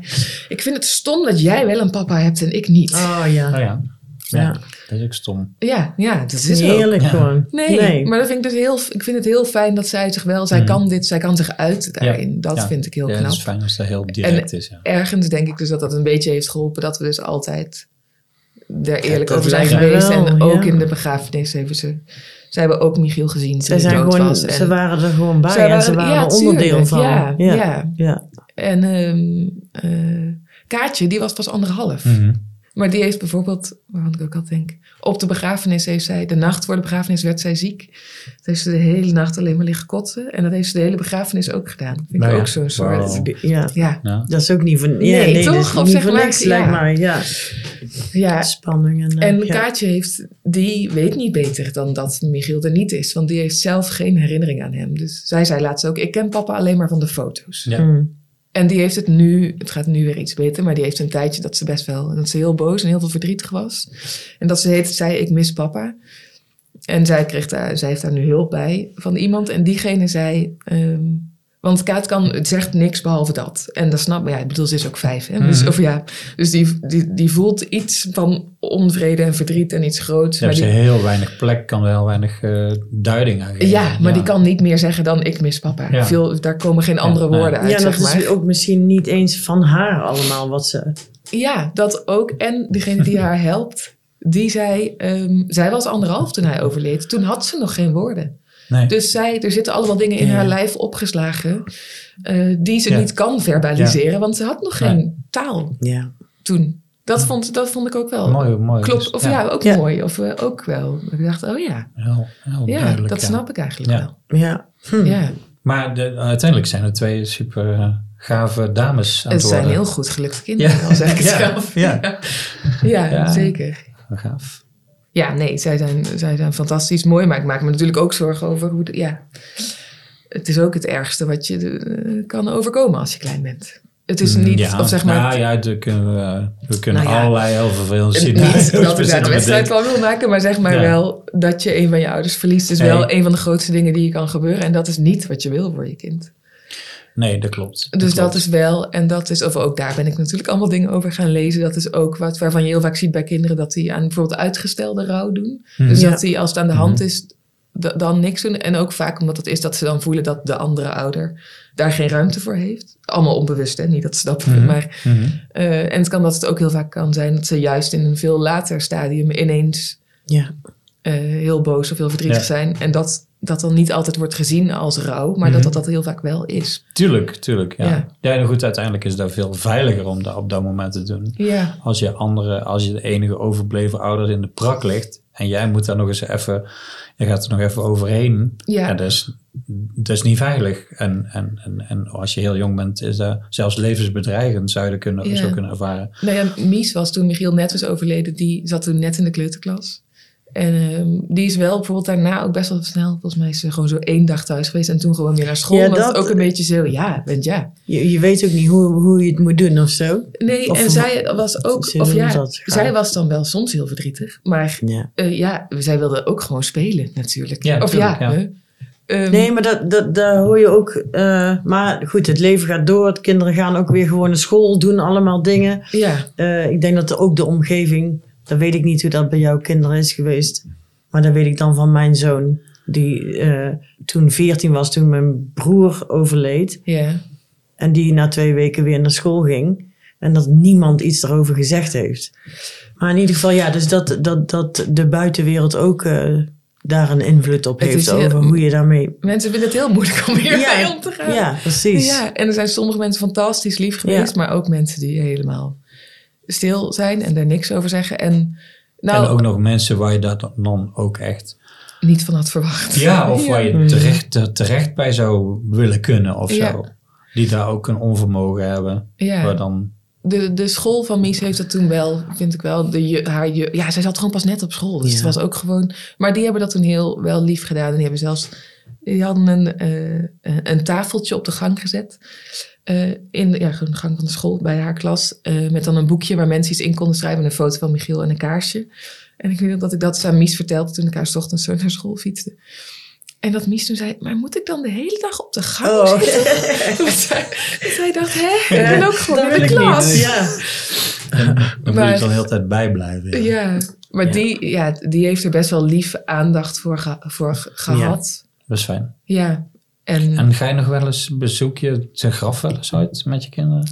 ik vind het stom dat jij wel een papa hebt en ik niet. Oh ja. Oh ja. Ja, Ja. dat is ook stom. Ja, ja, dat is heerlijk Ja. gewoon. Nee, maar dat vind ik dus heel, ik vind het heel fijn dat zij zich wel, zij Mhm. kan dit, zij kan zich uiten daarin. Dat Ja. vind ik heel ja, knap. het is fijn als dat heel direct is. Ja. Ergens denk ik dus dat dat een beetje heeft geholpen dat we dus altijd er eerlijk over zijn geweest. wel, en ook ja. in de begrafenis hebben ze, ze hebben ook Michiel gezien toen hij zijn dood gewoon, was. En, ze waren er gewoon bij en ze waren ja, er onderdeel tuurlijk, van. Ja, ja. ja. ja. En ehm, eh, Kaatje, die was pas anderhalf. Mhm. Maar die heeft bijvoorbeeld, waarvan ik ook al denk, op de begrafenis heeft zij, de nacht voor de begrafenis werd zij ziek. Toen heeft ze de hele nacht alleen maar liggen kotsen. En dat heeft ze de hele begrafenis ook gedaan. Vind ik Nou ja, ook zo'n soort. wow. ja. Ja. Ja. Dat is ook niet ja, Nee, nee, toch? dat is Of niet zeg maar, niks, ja. lijkt mij. Ja. Ja, Spanning. En, en ja. Kaatje heeft, die weet niet beter dan dat Michiel er niet is. Want die heeft zelf geen herinnering aan hem. Dus zij zei laatst ook, ik ken papa alleen maar van de foto's. Ja. Mm. En die heeft het nu, het gaat nu weer iets beter, maar die heeft een tijdje dat ze best wel, dat ze heel boos en heel veel verdrietig was. En dat ze heet, zei, ik mis papa. En zij, kreeg daar, zij heeft daar nu hulp bij van iemand. En diegene zei, ehm, want Kaat kan, het zegt niks behalve dat. En dat snap ik, ja, ik bedoel, ze is ook vijf. Hè? Dus, Mhm. of ja, dus die, die, die voelt iets van onvrede en verdriet en iets groots. Daar Maar die, ze heel weinig plek, kan heel weinig eh, duiding aan geven. ja, maar die kan niet meer zeggen dan ik mis papa. Ja. Veel, daar komen geen andere woorden uit, ja, dat zeg maar. is ook misschien niet eens van haar allemaal wat ze... Ja, dat ook. En degene die haar helpt, die zei... ehm, zij was anderhalf toen hij overleed. Toen had ze nog geen woorden. Nee. Dus zij, er zitten allemaal dingen in Ja. haar lijf opgeslagen... eh, die ze Ja. niet kan verbaliseren. Want ze had nog geen Nee. taal Ja. toen. Dat vond, dat vond ik ook wel... mooi, mooi. Klopt, of ja, ook Ja. mooi. Of eh, ook wel. Ik dacht, oh ja, Heel, heel ja duidelijk, dat ja. snap ik eigenlijk Ja. wel. Ja. Hm. Ja, Maar de, uiteindelijk zijn er twee super eh, gave dames aan het het zijn heel goed gelukte kinderen, Ja. al zeg ik het Ja. zelf. Ja. Ja, Ja. zeker. Gaaf. Ja, nee, zij zijn, zij zijn fantastisch mooi. Maar ik maak me natuurlijk ook zorgen over hoe... De, ja, het is ook het ergste wat je eh, kan overkomen als je klein bent. Het is niet, Mm, ja. of zeg maar... Nou ja, kunnen we, we kunnen Nou ja. allerlei heel vervelende scenario's niet dat ik daar een wedstrijd van wil maken, maar zeg maar Ja. wel dat je een van je ouders verliest, is wel een van de grootste dingen die je kan gebeuren. En dat is niet wat je wil voor je kind. Nee, dat klopt. Dus dat is wel, en dat is, of ook daar ben ik natuurlijk allemaal dingen over gaan lezen. Dat is ook wat waarvan je heel vaak ziet bij kinderen dat die aan bijvoorbeeld uitgestelde rouw doen. Mhm. Dus Ja. dat die als het aan de hand Mhm. is, dan niks doen. En ook vaak omdat het is dat ze dan voelen dat de andere ouder daar geen ruimte voor heeft. Allemaal onbewust, hè? niet dat ze dat Mhm. maar Mhm. eh, En het kan dat het ook heel vaak kan zijn dat ze juist in een veel later stadium ineens Ja. eh, heel boos of heel verdrietig Ja. zijn. En dat dat dan niet altijd wordt gezien als rouw, maar Mhm. dat dat dat heel vaak wel is. Tuurlijk, tuurlijk. Ja. Ja. Ja. nou goed, uiteindelijk is dat veel veiliger om dat op dat moment te doen. Ja, Als je andere, als je de enige overbleven ouder in de prak ligt en jij moet daar nog eens even, je gaat er nog even overheen. Ja. Ja, dat, is, dat is niet veilig. En, en, en, en als je heel jong bent, is dat zelfs levensbedreigend, zou je dat kunnen, Ja. zo kunnen ervaren. nou ja, Mies was toen Michiel net was overleden, die zat toen net in de kleuterklas. En ehm, die is wel bijvoorbeeld daarna ook best wel snel, volgens mij is ze gewoon zo één dag thuis geweest en toen gewoon weer naar school. Ja, dat, ook een beetje zo, ja, bent ja. Je, je weet ook niet hoe, hoe je het moet doen of zo. Nee, Of en zij was ook, of ja, dat zij was dan wel soms heel verdrietig. Maar Ja. eh, ja, zij wilde ook gewoon spelen natuurlijk. Ja, of ja. Ehm, Nee, maar dat, dat, daar hoor je ook. eh, maar goed, het leven gaat door. De kinderen gaan ook weer gewoon naar school, doen allemaal dingen. Ja, Eh, ik denk dat er ook de omgeving. Dan weet ik niet hoe dat bij jouw kinderen is geweest. Maar dat weet ik dan van mijn zoon. Die eh, toen 14 was, toen mijn broer overleed. ja. En die na twee weken weer naar school ging. En dat niemand iets daarover gezegd heeft. Maar in ieder geval, ja, dus dat, dat, dat de buitenwereld ook eh, daar een invloed op Het heeft heel- over hoe je daarmee. Mensen vinden het heel moeilijk om hier mee om te gaan. ja, precies. Ja, en er zijn sommige mensen fantastisch lief geweest, Ja. maar ook mensen die helemaal stil zijn en daar niks over zeggen. En nou, en ook nog mensen waar je dat dan ook echt... niet van had verwacht. Ja, of waar je terecht, er terecht bij zou willen kunnen of Ja. zo. Die daar ook een onvermogen hebben. Ja. Waar dan... De, de school van Mies heeft dat toen wel, vind ik wel. De, haar, ja, zij zat gewoon pas net op school. Dus het was ook gewoon. Maar die hebben dat toen heel wel lief gedaan. En die hebben zelfs. Die hadden een, eh, een tafeltje op de gang gezet. eh, in de, ja, de gang van de school bij haar klas. eh, met dan een boekje waar mensen iets in konden schrijven. Een foto van Michiel en een kaarsje. En ik weet nog dat ik dat aan Mies vertelde toen ik haar ochtends zo naar school fietste. En dat Mies toen zei, maar moet ik dan de hele dag op de gang Oh. zitten? dat, zij, zij dacht, hè? Ik ben ook gewoon dat in de wil ik klas. niet. Ja. Daar moet Maar- je dan de hele tijd bij blijven. Ja, maar Ja. Die, ja, die heeft er best wel lief aandacht voor, ge- voor ge- gehad. Dat is fijn. Ja. En, En ga je nog wel eens, bezoek je zijn graf wel eens uit met je kinderen?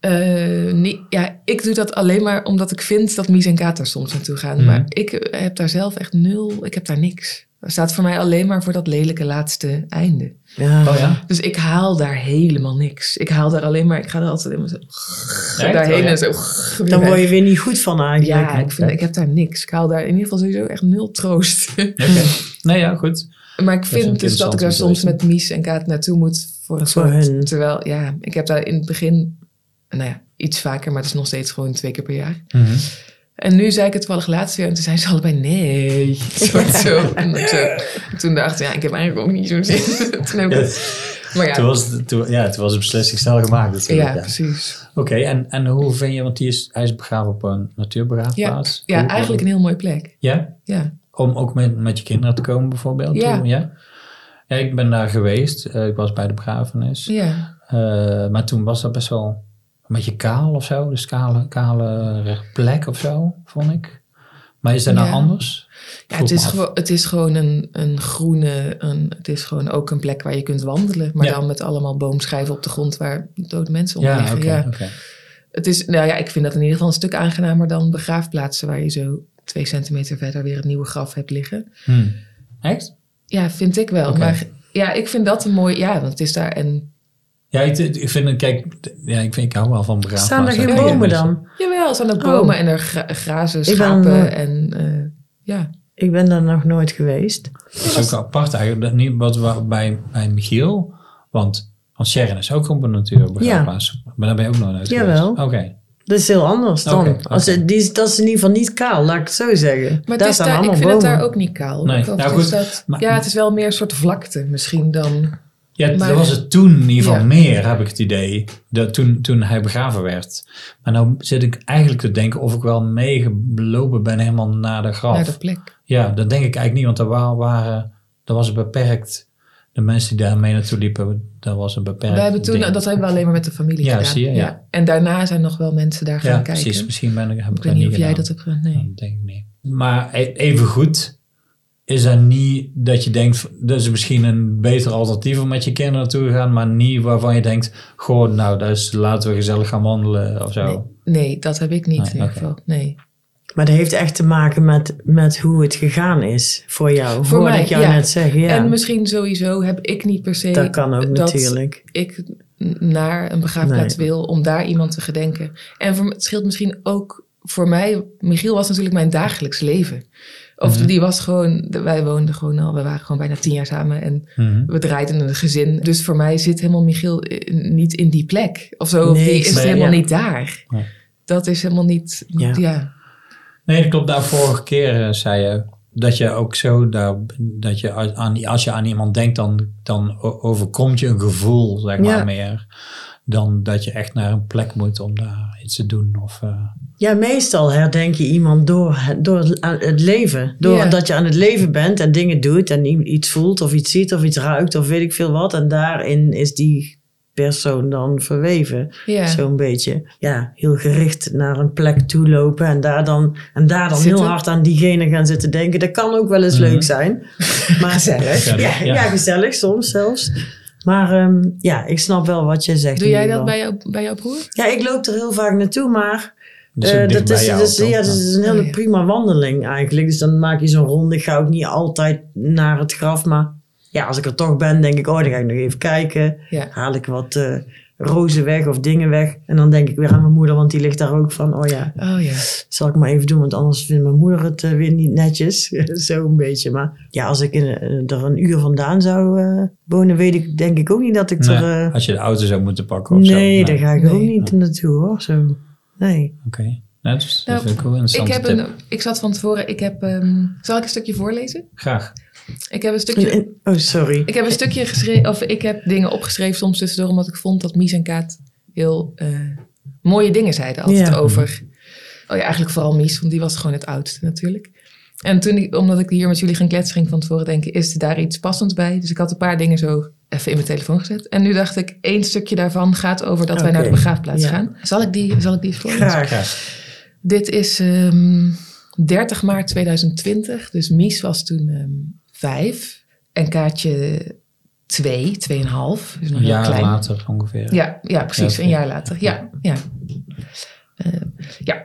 eh, niet, ja, ik doe dat alleen maar omdat ik vind dat Mies en Kaat er soms naartoe gaan. Mhm. Maar ik heb daar zelf echt nul, ik heb daar niks. Dat staat voor mij alleen maar voor dat lelijke laatste einde. Ja. Oh ja? Dus ik haal daar helemaal niks. Ik haal daar alleen maar, ik ga er altijd helemaal zo Echt? daarheen Oh ja. en zo. Dan word je weer niet goed van eigenlijk. Ja, ik, vind, ik heb daar niks. Ik haal daar in ieder geval sowieso echt nul troost. Oké. Nee, ja, goed. Maar ik vind dus dat ik daar soms met Mies en Kaat naartoe moet voor een Voor soort... Terwijl, ja, ik heb daar in het begin, nou ja, iets vaker, maar het is nog steeds gewoon twee keer per jaar. Mhm. En nu zei ik het toevallig laatst weer. En toen zijn ze allebei nee. Soort zo. En zo. En toen dacht ik, ja, ik heb eigenlijk ook niet zo'n zin. toen heb ik maar ja, Toen was, toen, ja, toen was de beslissing snel gemaakt ja, Ja, precies. Oké, en, en hoe vind je, want die is, hij is begraven op een natuurbegraafplaats. Ja, Hoe- eigenlijk een heel mooie plek. Ja? Ja. Om ook met, met je kinderen te komen bijvoorbeeld? Ja. Toen, ja? Ja, ik ben daar geweest. Eh, ik was bij de begrafenis. Ja. Eh, maar toen was dat best wel een beetje kaal of zo. Dus kale, kale plek of zo, vond ik. Maar is dat nou Ja. anders? Ja, het, is gewoon, het is gewoon een, een groene, een, het is gewoon ook een plek waar je kunt wandelen. Maar Ja. dan met allemaal boomschijven op de grond waar dode mensen Ja, liggen. oké. ja. oké. Het is, nou ja, ik vind dat in ieder geval een stuk aangenamer dan begraafplaatsen waar je zo twee centimeter verder weer het nieuwe graf hebt liggen. Hm. Echt? Ja, vind ik wel. Maar ja, ik vind dat een mooi, ja, want het is daar en Ja, ik, ik vind het, kijk, ja, ik, vind, ik hou wel van begraafplaatsen. Staan er geen Ja, ja. bomen dan? jawel, er staan ook Oh. bomen en er gra- grazen, ben schapen en eh, ja. Ik ben daar nog nooit geweest. Dat is ook apart eigenlijk. Dat niet wat we bij, bij Michiel, want, want Sharon is ook op een natuurbegraafplaats. Maar daar ben je ook nog nooit Jawel. geweest. Oké. Dat is heel anders dan. Als het, die, is- dat is in ieder geval niet kaal, laat ik het zo zeggen. Maar het daar is staan daar, ik vind bomen. het daar ook niet kaal. Nee, nou goed, dat- maar- ja, het is wel meer een soort vlakte misschien dan... Ja, Maar- dat was het toen in ieder geval Ja. meer, heb ik het idee. Dat toen, toen hij begraven werd. Maar nou zit ik eigenlijk te denken of ik wel meegelopen ben helemaal naar de graf. naar de plek. Ja, dat denk ik eigenlijk niet, want er wa- waren, dat was beperkt. De mensen die daar mee naartoe liepen, dat was een beperkt We hebben toen, ding. dat hebben we alleen maar met de familie Ja, gedaan. zie je, ja. En daarna zijn nog wel mensen daar gaan Ja, kijken. precies. Misschien ben ik, heb ik, weet niet of jij gedaan. dat hebt gedaan. Nee. Dat denk ik niet. Maar e- even goed is er niet dat je denkt, dat is misschien een beter alternatief om met je kinderen naartoe te gaan, maar niet waarvan je denkt, goh, nou, is, laten we gezellig gaan wandelen of zo. Nee, nee, dat heb ik niet Nee, in ieder geval. Nee. Maar dat heeft echt te maken met, met hoe het gegaan is voor jou. Voor mij, ik jou ja. net zeggen. Ja, En misschien sowieso heb ik niet per se dat kan ook dat natuurlijk. ik naar een begraafplaats Nee. wil om daar iemand te gedenken. En voor, het scheelt misschien ook voor mij. Michiel was natuurlijk mijn dagelijks leven. Of Mhm. die was gewoon, wij woonden gewoon al, we waren gewoon bijna tien jaar samen en Mhm. we draaiden een gezin. Dus voor mij zit helemaal Michiel in- niet in die plek of zo. Of Nee, die ik is helemaal ja. niet daar. Dat is helemaal niet, Ja. ja. Nee, dat klopt. Daar vorige keer eh, zei je dat je ook zo, daar, dat je als- aan, als je aan iemand denkt, dan, dan overkomt je een gevoel, zeg maar, Ja. meer. Dan dat je echt naar een plek moet om daar iets te doen. Of, eh, Ja, meestal herdenk je iemand door, het- door het- leven. Door Ja. dat je aan het leven bent en dingen doet en iets voelt of iets ziet of iets ruikt of weet ik veel wat. En daarin is die persoon dan verweven. Ja. Zo'n beetje. Ja, heel gericht naar een plek toe lopen en daar dan, en daar dan Zitten. heel hard aan diegene gaan zitten denken. Dat kan ook wel eens Mhm. leuk zijn. Maar gezellig. Ja, ja. ja. gezellig soms zelfs. Maar ehm, ja, ik snap wel wat je zegt. Doe jij dat bij, jou, bij jouw broer? Ja, ik loop er heel vaak naartoe, maar dus eh, dat is, jou, dus, toch? ja, dat is een hele Oh, ja. prima wandeling eigenlijk. Dus dan maak je zo'n ronde. Ik ga ook niet altijd naar het graf, maar ja, als ik er toch ben, denk ik, oh, dan ga ik nog even kijken. Ja. Haal ik wat eh, rozen weg of dingen weg. En dan denk ik weer aan mijn moeder, want die ligt daar ook van, oh ja, Oh ja. zal ik maar even doen, want anders vindt mijn moeder het eh, weer niet netjes. Zo een beetje. Maar ja, als ik in, eh, er een uur vandaan zou wonen, weet ik denk ik ook niet dat ik Nee, er... eh, als je de auto zou moeten pakken of zo. nee, daar ga ik ook Nee. niet naartoe hoor. Zo. Nee. Oké. Nou, dus, Nou, dat vind ik wel Ik, interessante heb tip. een, ik zat van tevoren, ik heb, ehm, zal ik een stukje voorlezen? Graag. Ik heb een stukje, Oh, sorry. ik heb een stukje geschreven, of ik heb dingen opgeschreven soms tussendoor, omdat ik vond dat Mies en Kaat heel eh, mooie dingen zeiden altijd Ja. over. Oh ja, eigenlijk vooral Mies, want die was gewoon het oudste natuurlijk. En toen, ik, omdat ik hier met jullie ging kletsen, ging van tevoren denken, is er daar iets passends bij? Dus ik had een paar dingen zo even in mijn telefoon gezet. En nu dacht ik, één stukje daarvan gaat over dat wij naar de begraafplaats Ja. gaan. Zal ik die, zal ik die eens voorlezen? Graag. Graag. Dit is ehm 30 maart 2020. Dus Mies was toen ehm vijf. En Kaatje twee, tweeënhalf. Dus nog Een jaar klein. later ongeveer. Ja, ja precies. Ja, een jaar later. Ja, ja. Eh, ja.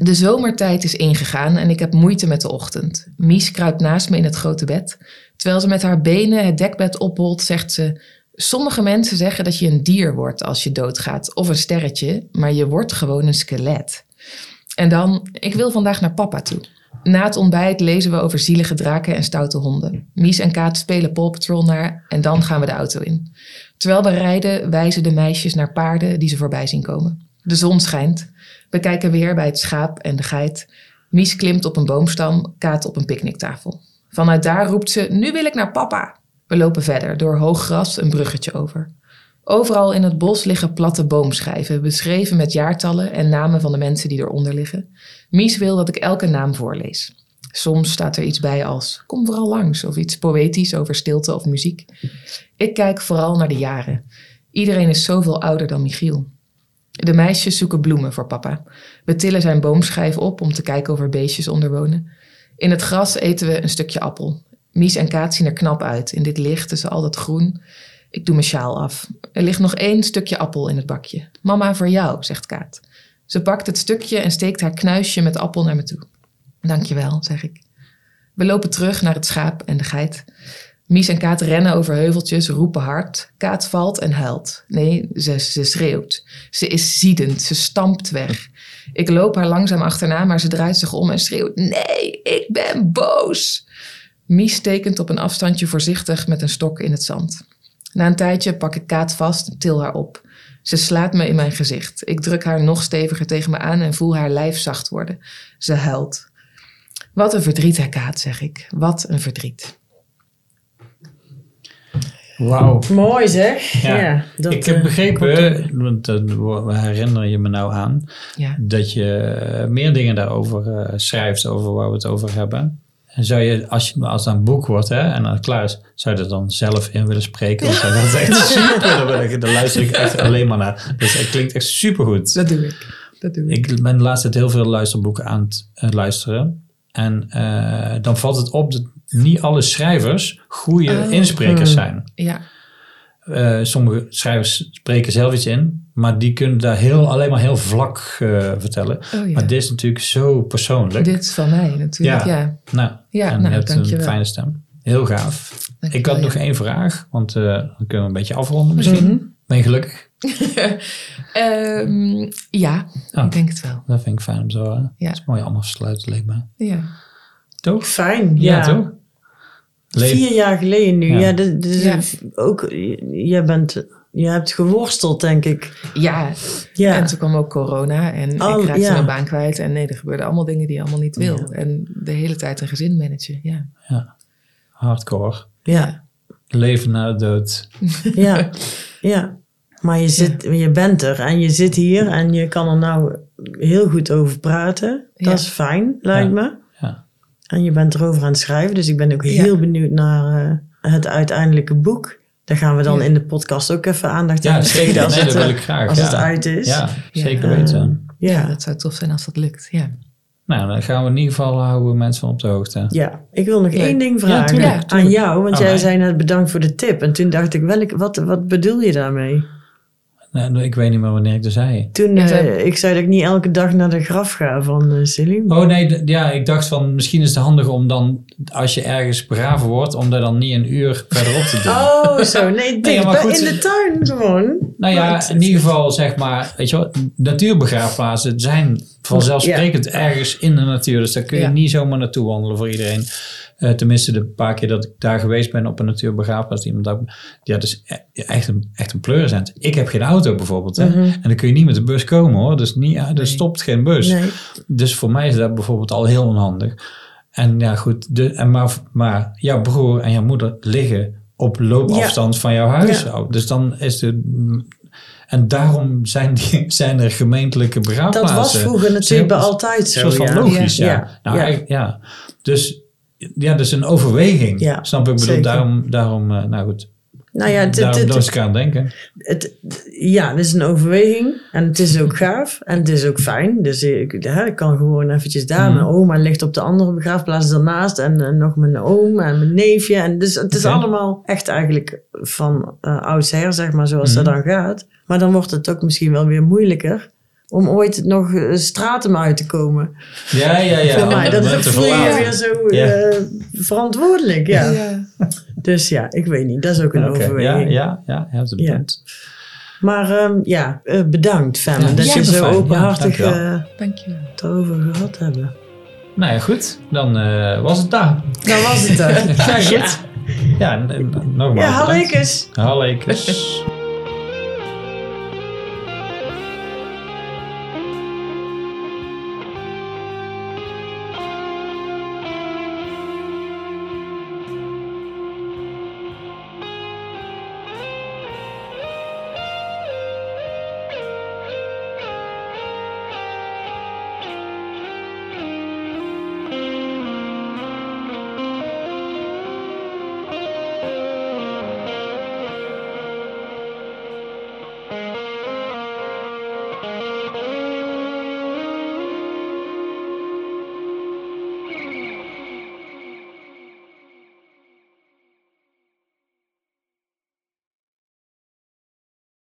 De zomertijd is ingegaan en ik heb moeite met de ochtend. Mies kruipt naast me in het grote bed. Terwijl ze met haar benen het dekbed opholt, zegt ze... Sommige mensen zeggen dat je een dier wordt als je doodgaat. Of een sterretje, maar je wordt gewoon een skelet. En dan, ik wil vandaag naar papa toe. Na het ontbijt lezen we over zielige draken en stoute honden. Mies en Kaat spelen Paw Patrol naar en dan gaan we de auto in. Terwijl we rijden wijzen de meisjes naar paarden die ze voorbij zien komen. De zon schijnt. We kijken weer bij het schaap en de geit. Mies klimt op een boomstam, Kaat op een picknicktafel. Vanuit daar roept ze, nu wil ik naar papa. We lopen verder, door hoog gras een bruggetje over. Overal in het bos liggen platte boomschijven, beschreven met jaartallen en namen van de mensen die eronder liggen. Mies wil dat ik elke naam voorlees. Soms staat er iets bij als kom vooral langs of iets poëtisch over stilte of muziek. Ik kijk vooral naar de jaren. Iedereen is zoveel ouder dan Michiel. De meisjes zoeken bloemen voor papa. We tillen zijn boomschijf op om te kijken of er beestjes onder wonen. In het gras eten we een stukje appel. Mies en Kaat zien er knap uit in dit licht tussen al dat groen. Ik doe mijn sjaal af. Er ligt nog één stukje appel in het bakje. Mama, voor jou, zegt Kaat. Ze pakt het stukje en steekt haar knuisje met appel naar me toe. Dankjewel, zeg ik. We lopen terug naar het schaap en de geit. Mies en Kaat rennen over heuveltjes, roepen hard. Kaat valt en huilt. Nee, ze, ze schreeuwt. Ze is ziedend, ze stampt weg. Ik loop haar langzaam achterna, maar ze draait zich om en schreeuwt: Nee, ik ben boos. Mies tekent op een afstandje voorzichtig met een stok in het zand. Na een tijdje pak ik Kaat vast en til haar op. Ze slaat me in mijn gezicht. Ik druk haar nog steviger tegen me aan en voel haar lijf zacht worden. Ze huilt. Wat een verdriet, hè, Kaat, zeg ik. Wat een verdriet. Wauw. Mooi zeg. Ja. Ja, dat, ik heb eh, begrepen, want uh, herinner je me nou aan, Ja. dat je eh, meer dingen daarover eh, schrijft, over waar we het over hebben. En zou je, als, je, als het een boek wordt hè, en dan klaar is, zou je er dan zelf in willen spreken? Want dat is echt super. Daar, daar luister ik echt alleen maar naar. Dus het klinkt echt supergoed. Dat doe ik. Dat doe ik. Ik ben de laatste tijd heel veel luisterboeken aan het eh, luisteren. En eh, dan valt het op dat niet alle schrijvers goede Oh. insprekers Hmm. zijn. Ja. Eh, sommige schrijvers spreken zelf iets in, maar die kunnen daar heel, alleen maar heel vlak eh, vertellen. Oh, ja. Maar dit is natuurlijk zo persoonlijk. Dit is van mij natuurlijk. Ja. Ja. nou, Ja, en nou, je hebt een fijne stem. Heel gaaf. Dankjewel, Ik had nog één vraag, want eh, dan kunnen we een beetje afronden misschien. Mhm. Ben je gelukkig? Ehm, ja, Oh. ik denk het wel. Dat vind ik fijn om zo. Dat is mooi allemaal afsluiten, leek me. Ja. Toch? Fijn. Ja, Ja, toch? Vier jaar geleden nu. Ja. Ja, dus, dus Ja. ook, jij bent, je hebt geworsteld, denk ik. ja, Ja. en toen kwam ook corona en Oh, ik raakte ja. mijn baan kwijt. En nee, er gebeurden allemaal dingen die je allemaal niet wil. Ja. En de hele tijd een gezin managen, ja. Hardcore. ja. Leven na de dood. Ja, ja. Maar je, zit, je bent er en je zit hier en je kan er nou heel goed over praten. Dat Ja. is fijn, lijkt Ja. me. Ja. En je bent erover aan het schrijven. Dus ik ben ook Ja. heel benieuwd naar eh, het uiteindelijke boek. Daar gaan we dan Ja. in de podcast ook even aandacht aan Ja, zeker. besteden als, Nee, het, dat wil eh, ik graag. als ja. het uit is. Ja, Ja. zeker weten. Ja, ja. dat zou tof zijn als dat lukt, ja. Nou, dan gaan we in ieder geval houden mensen op de hoogte. Ja, ik wil nog één ding Ja, vragen tuurlijk, aan jou. Want jij zei net bedankt voor de tip. En toen dacht ik, welk, wat, wat bedoel je daarmee? Nee, ik weet niet meer wanneer ik er zei. Toen eh, zei- ik zei dat ik niet elke dag naar de graf ga van uh. Oh nee, ja, ik dacht van misschien is het handig om dan, als je ergens begraven wordt, om daar dan niet een uur verderop te doen. Oh, zo. Nee, maar goed, in de tuin gewoon. Nou ja, in ieder geval zeg maar, weet je wel, natuurbegraafplaatsen zijn vanzelfsprekend ergens in de natuur. Dus daar kun je Ja. niet zomaar naartoe wandelen voor iedereen. Eh, tenminste, de paar keer dat ik daar geweest ben op een natuurbegraafplaats. Iemand dat, ja, dat is e- echt een, echt een pleurisend. Ik heb geen auto bijvoorbeeld. Hè? Mhm. En dan kun je niet met de bus komen hoor. Dus niet, er Nee. stopt geen bus. Nee. Dus voor mij is dat bijvoorbeeld al heel onhandig. En ja, goed. De, en maar, maar jouw broer en jouw moeder liggen op loopafstand van jouw huis. Dus dan is de. En daarom zijn, die, zijn er gemeentelijke begraafplaatsen. Dat was vroeger natuurlijk Heel- altijd zo. Ja. logisch, ja. Ja, Nou, ja. ja. Dus ja, dus een overweging. Ja, Snap ik? Ik bedoel, zeker. daarom, daarom uh, nou goed. Nou ja, het, daarom het, ik aan denken. het- ja, het is een overweging. En het is ook gaaf. En het is ook fijn. Dus ik, hè, ik kan gewoon eventjes daar. Mhm. Mijn oma ligt op de andere begraafplaats daarnaast. En eh, nog mijn oom en mijn neefje. En dus het is allemaal echt eigenlijk van uh, oudsher, zeg maar, zoals dat dan gaat. Maar dan wordt het ook misschien wel weer moeilijker. Om ooit nog uh, straten uit te komen. Ja, ja, ja. Voor mij, dat dat te voel je weer zo Ja. eh, verantwoordelijk. Ja. ja. Dus ja, ik weet niet. Dat is ook een Oké, Ja, overweging. ja, ja, hebt het Ja. punt. Maar ehm, ja, eh, bedankt Femme. Ja, dat je zo. Ja, openhartig eh het over gehad hebben. Nou ja, goed. Dan eh, was het daar. Dat was het dan. Ja, goed. Ja, nogmaals. Ja. Hallekes. Hallekes.